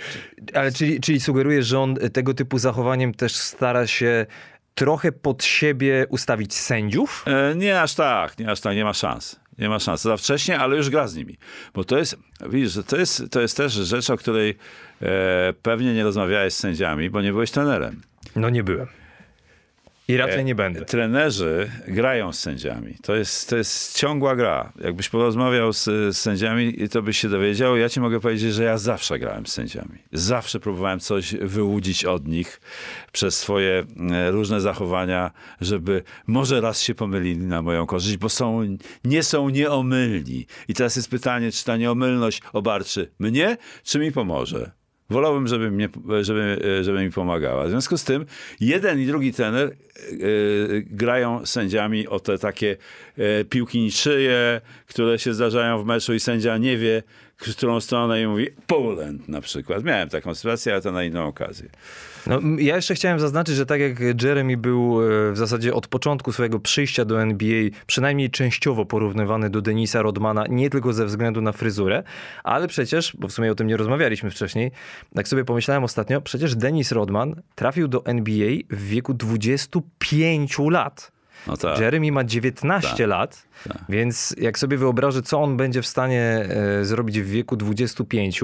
ale czyli, czyli sugerujesz, że on tego typu zachowaniem też stara się trochę pod siebie ustawić sędziów? E, nie aż tak, nie aż tak, nie ma szans. Nie ma szans. Za wcześnie, ale już gra z nimi. Bo to jest, widzisz, to jest, to jest też rzecz, o której e, pewnie nie rozmawiałeś z sędziami, bo nie byłeś trenerem. No nie byłem. I raczej nie będę. Trenerzy grają z sędziami. To jest, to jest ciągła gra. Jakbyś porozmawiał z, z sędziami, to byś się dowiedział. Ja ci mogę powiedzieć, że ja zawsze grałem z sędziami. Zawsze próbowałem coś wyłudzić od nich przez swoje e, różne zachowania, żeby może raz się pomylili na moją korzyść, bo są, nie są nieomylni. I teraz jest pytanie, czy ta nieomylność obarczy mnie, czy mi pomoże. Wolałbym, żeby, mnie, żeby, żeby mi pomagała. W związku z tym jeden i drugi trener e, grają sędziami o te takie e, piłki niczyje, które się zdarzają w meczu i sędzia nie wie, w którą stronę i mówi Poland na przykład. Miałem taką sytuację, ale to na inną okazję. No, ja jeszcze chciałem zaznaczyć, że tak jak Jeremy był e, w zasadzie od początku swojego przyjścia do NBA przynajmniej częściowo porównywany do Denisa Rodmana, nie tylko ze względu na fryzurę, ale przecież, bo w sumie o tym nie rozmawialiśmy wcześniej, tak sobie pomyślałem ostatnio, przecież Denis Rodman trafił do NBA w wieku 25 lat. No tak. Jeremy ma 19 Tak. lat, więc jak sobie wyobrażę, co on będzie w stanie e, zrobić w wieku 25,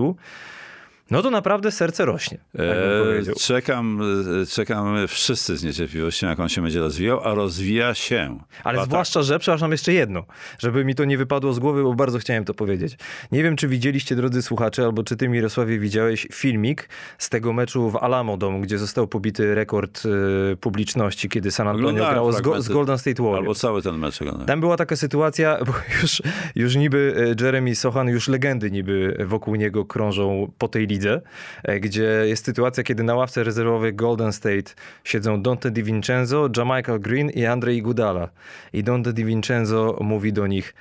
no to naprawdę serce rośnie. Tak E, powiedział. czekam, e, czekam wszyscy z niecierpliwością, jak on się będzie rozwijał, a rozwija się. Ale A tak. zwłaszcza, że, przepraszam, jeszcze jedno, żeby mi to nie wypadło z głowy, bo bardzo chciałem to powiedzieć. Nie wiem, czy widzieliście, drodzy słuchacze, albo czy ty, Mirosławie, widziałeś filmik z tego meczu w Alamo Dome, gdzie został pobity rekord e, publiczności, kiedy San Antonio Oglądałem grało z, Go- z Golden State Warriors. Albo cały ten mecz oglądałem. Tam była taka sytuacja, bo już, już niby Jeremy Sochan, już legendy niby wokół niego krążą po tej lidze, e, gdzie jest sytuacja, kiedy na ławce rezerwowej Golden State siedzą Dante DiVincenzo, Jamichael Green i Andrzej Iguodala. I Dante DiVincenzo mówi do nich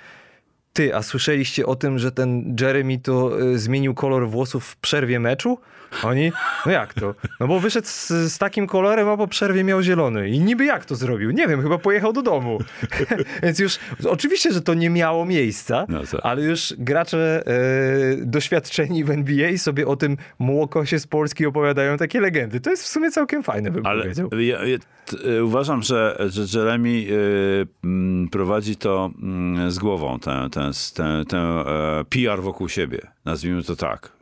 Ty, a słyszeliście o tym, że ten Jeremy to y, zmienił kolor włosów w przerwie meczu? Oni, no jak to? No bo wyszedł z, z takim kolorem, a po przerwie miał zielony. I niby jak to zrobił? Nie wiem, chyba pojechał do domu. Więc już, oczywiście, że to nie miało miejsca, No ale już gracze e, doświadczeni w NBA sobie o tym młokosie z Polski opowiadają takie legendy. To jest w sumie całkiem fajne, bym Ale powiedział. ja, ja, t, y, uważam, że, że Jeremy y, mm, prowadzi to mm, z głową, tę, tę, tę, tę e, PR wokół siebie. Nazwijmy to tak.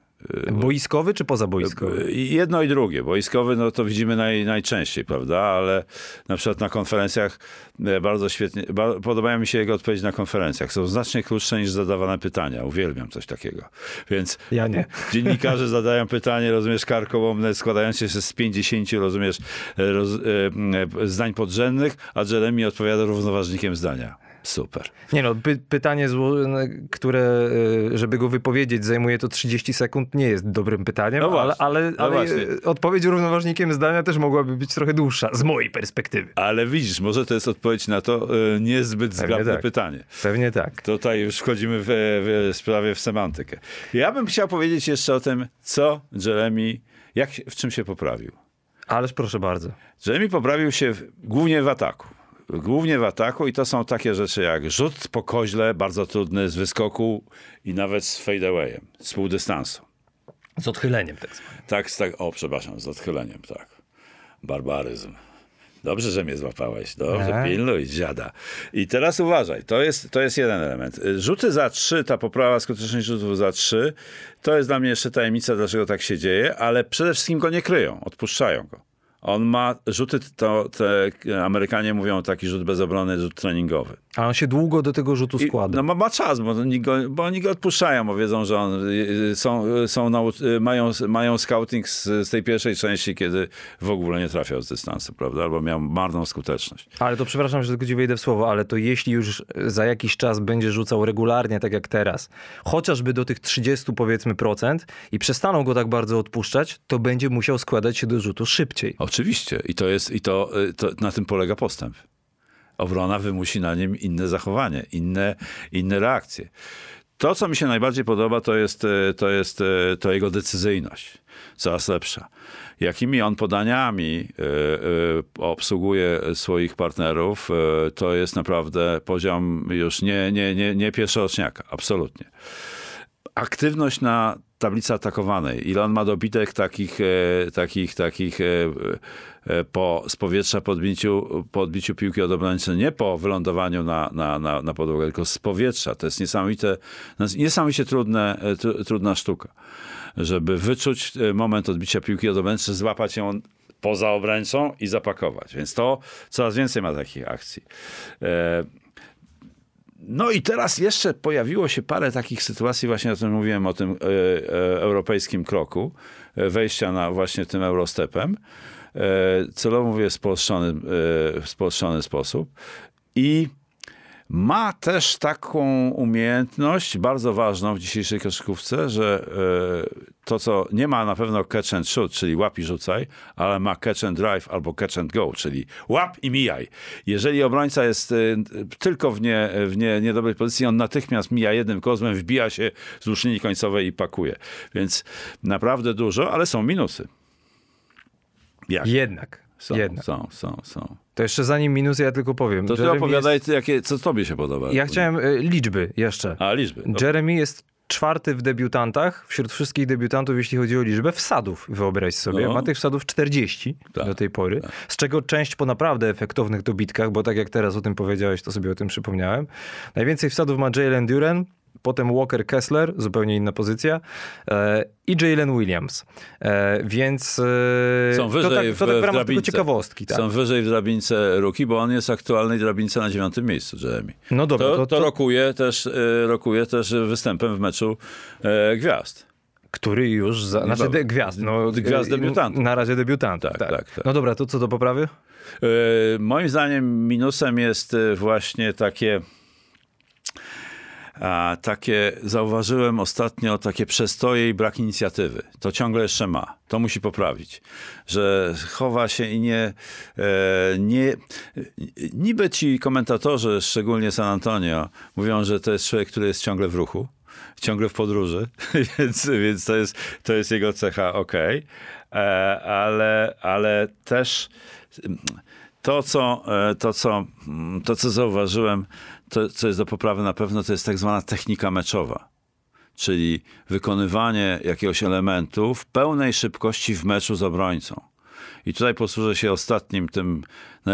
Boiskowy czy pozaboiskowy? I Jedno i drugie. Wojskowy, no to widzimy naj, najczęściej, prawda? Ale na przykład na konferencjach e, bardzo świetnie, ba, podobają mi się jego odpowiedzi na konferencjach. Są znacznie krótsze niż zadawane pytania. Uwielbiam coś takiego. Więc Ja nie. dziennikarze zadają pytanie, rozumiesz, karkołomne, składające się z 50, rozumiesz, e, roz, e, e, zdań podrzędnych, a Jeremy odpowiada równoważnikiem zdania. Super. Nie no, py pytanie, które, y, żeby go wypowiedzieć, zajmuje to 30 sekund, nie jest dobrym pytaniem, No ale, właśnie, ale, no ale właśnie. y, odpowiedź równoważnikiem zdania też mogłaby być trochę dłuższa, z mojej perspektywy. Ale widzisz, może to jest odpowiedź na to e, niezbyt zgrabne tak. pytanie. Pewnie tak. Tutaj już wchodzimy w, w sprawie w semantykę. Ja bym chciał powiedzieć jeszcze o tym, co Jeremy, jak, w czym się poprawił. Ależ proszę bardzo. Jeremy poprawił się w, głównie w ataku. Głównie w ataku i to są takie rzeczy jak rzut po koźle, bardzo trudny, z wyskoku i nawet z fadeawayem, z półdystansu. Z odchyleniem tak zwanym. Tak, tak, o przepraszam, z odchyleniem, tak. Barbaryzm. Dobrze, że mnie złapałeś. Dobrze, Tak. pilnuj, dziada. I teraz uważaj, to jest, to jest jeden element. Rzuty za trzy, ta poprawa skuteczności rzutów za trzy, to jest dla mnie jeszcze tajemnica, dlaczego tak się dzieje, ale przede wszystkim go nie kryją, odpuszczają go. On ma rzuty, to te Amerykanie mówią taki rzut bez obrony, rzut treningowy. A on się długo do tego rzutu I, składa. no ma, ma czas, bo oni, go, bo oni go odpuszczają, bo wiedzą, że on, y, y, są, y, są nau- mają, mają scouting z, z tej pierwszej części, kiedy w ogóle nie trafiał z dystansu, prawda? Albo miał marną skuteczność. Ale to przepraszam, że tylko ci wejdę w słowo, ale to jeśli już za jakiś czas będzie rzucał regularnie, tak jak teraz, chociażby do tych 30 powiedzmy procent i przestaną go tak bardzo odpuszczać, to będzie musiał składać się do rzutu szybciej. Oczywiście. I to jest, i to, y, to na tym polega postęp. Obrona wymusi na nim inne zachowanie, inne, inne reakcje. To, co mi się najbardziej podoba, to jest, y, to jest y, to jego decyzyjność. Coraz lepsza. Jakimi on podaniami obsługuje swoich partnerów, to jest naprawdę poziom już nie, nie, nie, nie pierwszoroczniaka. Absolutnie aktywność na tablicy atakowanej. Ile on ma dobitek takich, e, takich, takich e, e, po, z powietrza po odbiciu, po odbiciu piłki od obrońcy, nie po wylądowaniu na, na, na, na podłogę, tylko z powietrza. To jest niesamowite, niesamowicie trudne, tru, trudna sztuka, żeby wyczuć moment odbicia piłki od obrońcy, złapać ją poza obręczą i zapakować. Więc to coraz więcej ma takich akcji. E, no i teraz jeszcze pojawiło się parę takich sytuacji, właśnie o tym mówiłem, o tym e, e, europejskim kroku, e, wejścia na właśnie tym Eurostepem. Celowo mówię w spolszczony, w spolszczony sposób. I ma też taką umiejętność, bardzo ważną w dzisiejszej koszykówce, że e, to, co nie ma na pewno catch and shoot, czyli łap i rzucaj, ale ma catch and drive albo catch and go, czyli łap i mijaj. Jeżeli obrońca jest e, tylko w, nie, w nie, niedobrej pozycji, on natychmiast mija jednym kozłem, wbija się wzdłuż linii końcowej i pakuje. Więc naprawdę dużo, ale są minusy. Jak? Jednak. Są, jednak. są, są, są. To jeszcze zanim minusy ja tylko powiem. To ty Jeremy opowiadaj, Jest... ty, jakie, co tobie się podoba. Ja chciałem y, liczby jeszcze. A, liczby. Jeremy jest czwarty w debiutantach, wśród wszystkich debiutantów, jeśli chodzi o liczbę wsadów, wyobraź sobie. No. Ma tych wsadów 40 Tak, do tej pory, z czego część po naprawdę efektownych dobitkach, bo tak jak teraz o tym powiedziałeś, to sobie o tym przypomniałem. Najwięcej wsadów ma Jalen Duren, potem Walker Kessler, zupełnie inna pozycja, e, i Jalen Williams. E, więc e, Są wyżej to tak, w, to tak w w drabince. ciekawostki. Tak? Są wyżej w drabince Ruki, bo on jest aktualnej drabince na dziewiątym miejscu, Jeremy. No dobra, to, to- to, rokuje, też, rokuje też występem w meczu gwiazd. Który już, za, znaczy gwiazd, no, Gwiazd debiutantów. Na razie debiutantów, Tak, tak, tak, tak. No dobra, to co do poprawy? E, moim zdaniem minusem jest właśnie takie takie zauważyłem ostatnio takie przestoje i brak inicjatywy. To ciągle jeszcze ma. To musi poprawić. Że chowa się i nie, e, nie niby ci komentatorzy, szczególnie San Antonio, mówią, że to jest człowiek, który jest ciągle w ruchu ciągle w podróży, więc, więc to, jest, to jest jego cecha, ok. E, ale, ale też to, co, e, to, co, to, co zauważyłem, to, co jest do poprawy na pewno, to jest tak zwana technika meczowa. Czyli wykonywanie jakiegoś elementu w pełnej szybkości w meczu z obrońcą. I tutaj posłużę się ostatnim, tym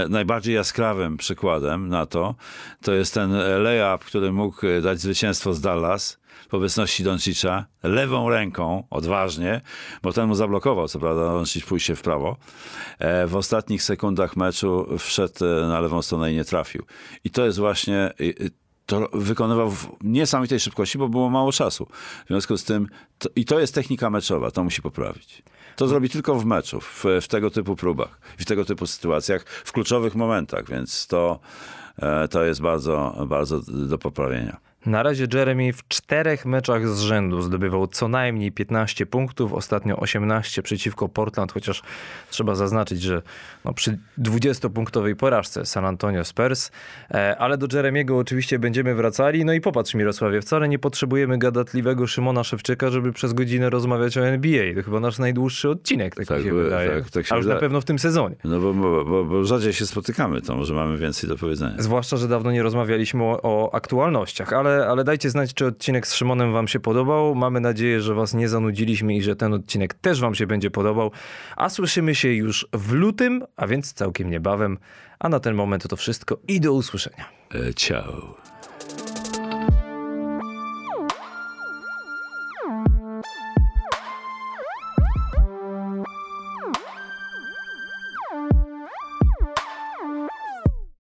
najbardziej jaskrawym przykładem na to. To jest ten layup, który mógł dać zwycięstwo z Dallas w obecności Doncicza lewą ręką, odważnie, bo ten mu zablokował, co prawda, Doncic pójście w prawo. E, w ostatnich sekundach meczu wszedł e, na lewą stronę i nie trafił. I to jest właśnie to wykonywał w niesamowitej szybkości, bo było mało czasu. W związku z tym, to, i to jest technika meczowa, to musi poprawić. To zrobi tylko w meczu, w, w tego typu próbach, w tego typu sytuacjach, w kluczowych momentach, więc to, e, to jest bardzo, bardzo do poprawienia. Na razie Jeremy w czterech meczach z rzędu zdobywał co najmniej 15 punktów, ostatnio 18 przeciwko Portland, chociaż trzeba zaznaczyć, że no przy 20-punktowej porażce San Antonio Spurs, e, ale do Jeremiego oczywiście będziemy wracali. No i popatrz Mirosławie, wcale nie potrzebujemy gadatliwego Szymona Szewczyka, żeby przez godzinę rozmawiać o NBA. To chyba nasz najdłuższy odcinek, tak, tak się wydaje. Tak, tak się A już na pewno w tym sezonie. No bo, bo, bo, bo rzadziej się spotykamy, to może mamy więcej do powiedzenia. Zwłaszcza, że dawno nie rozmawialiśmy o, o aktualnościach, ale ale, dajcie znać, czy odcinek z Szymonem wam się podobał. Mamy nadzieję, że was nie zanudziliśmy i że ten odcinek też wam się będzie podobał. A słyszymy się już w lutym, a więc całkiem niebawem. A na ten moment to wszystko i do usłyszenia. E, ciao.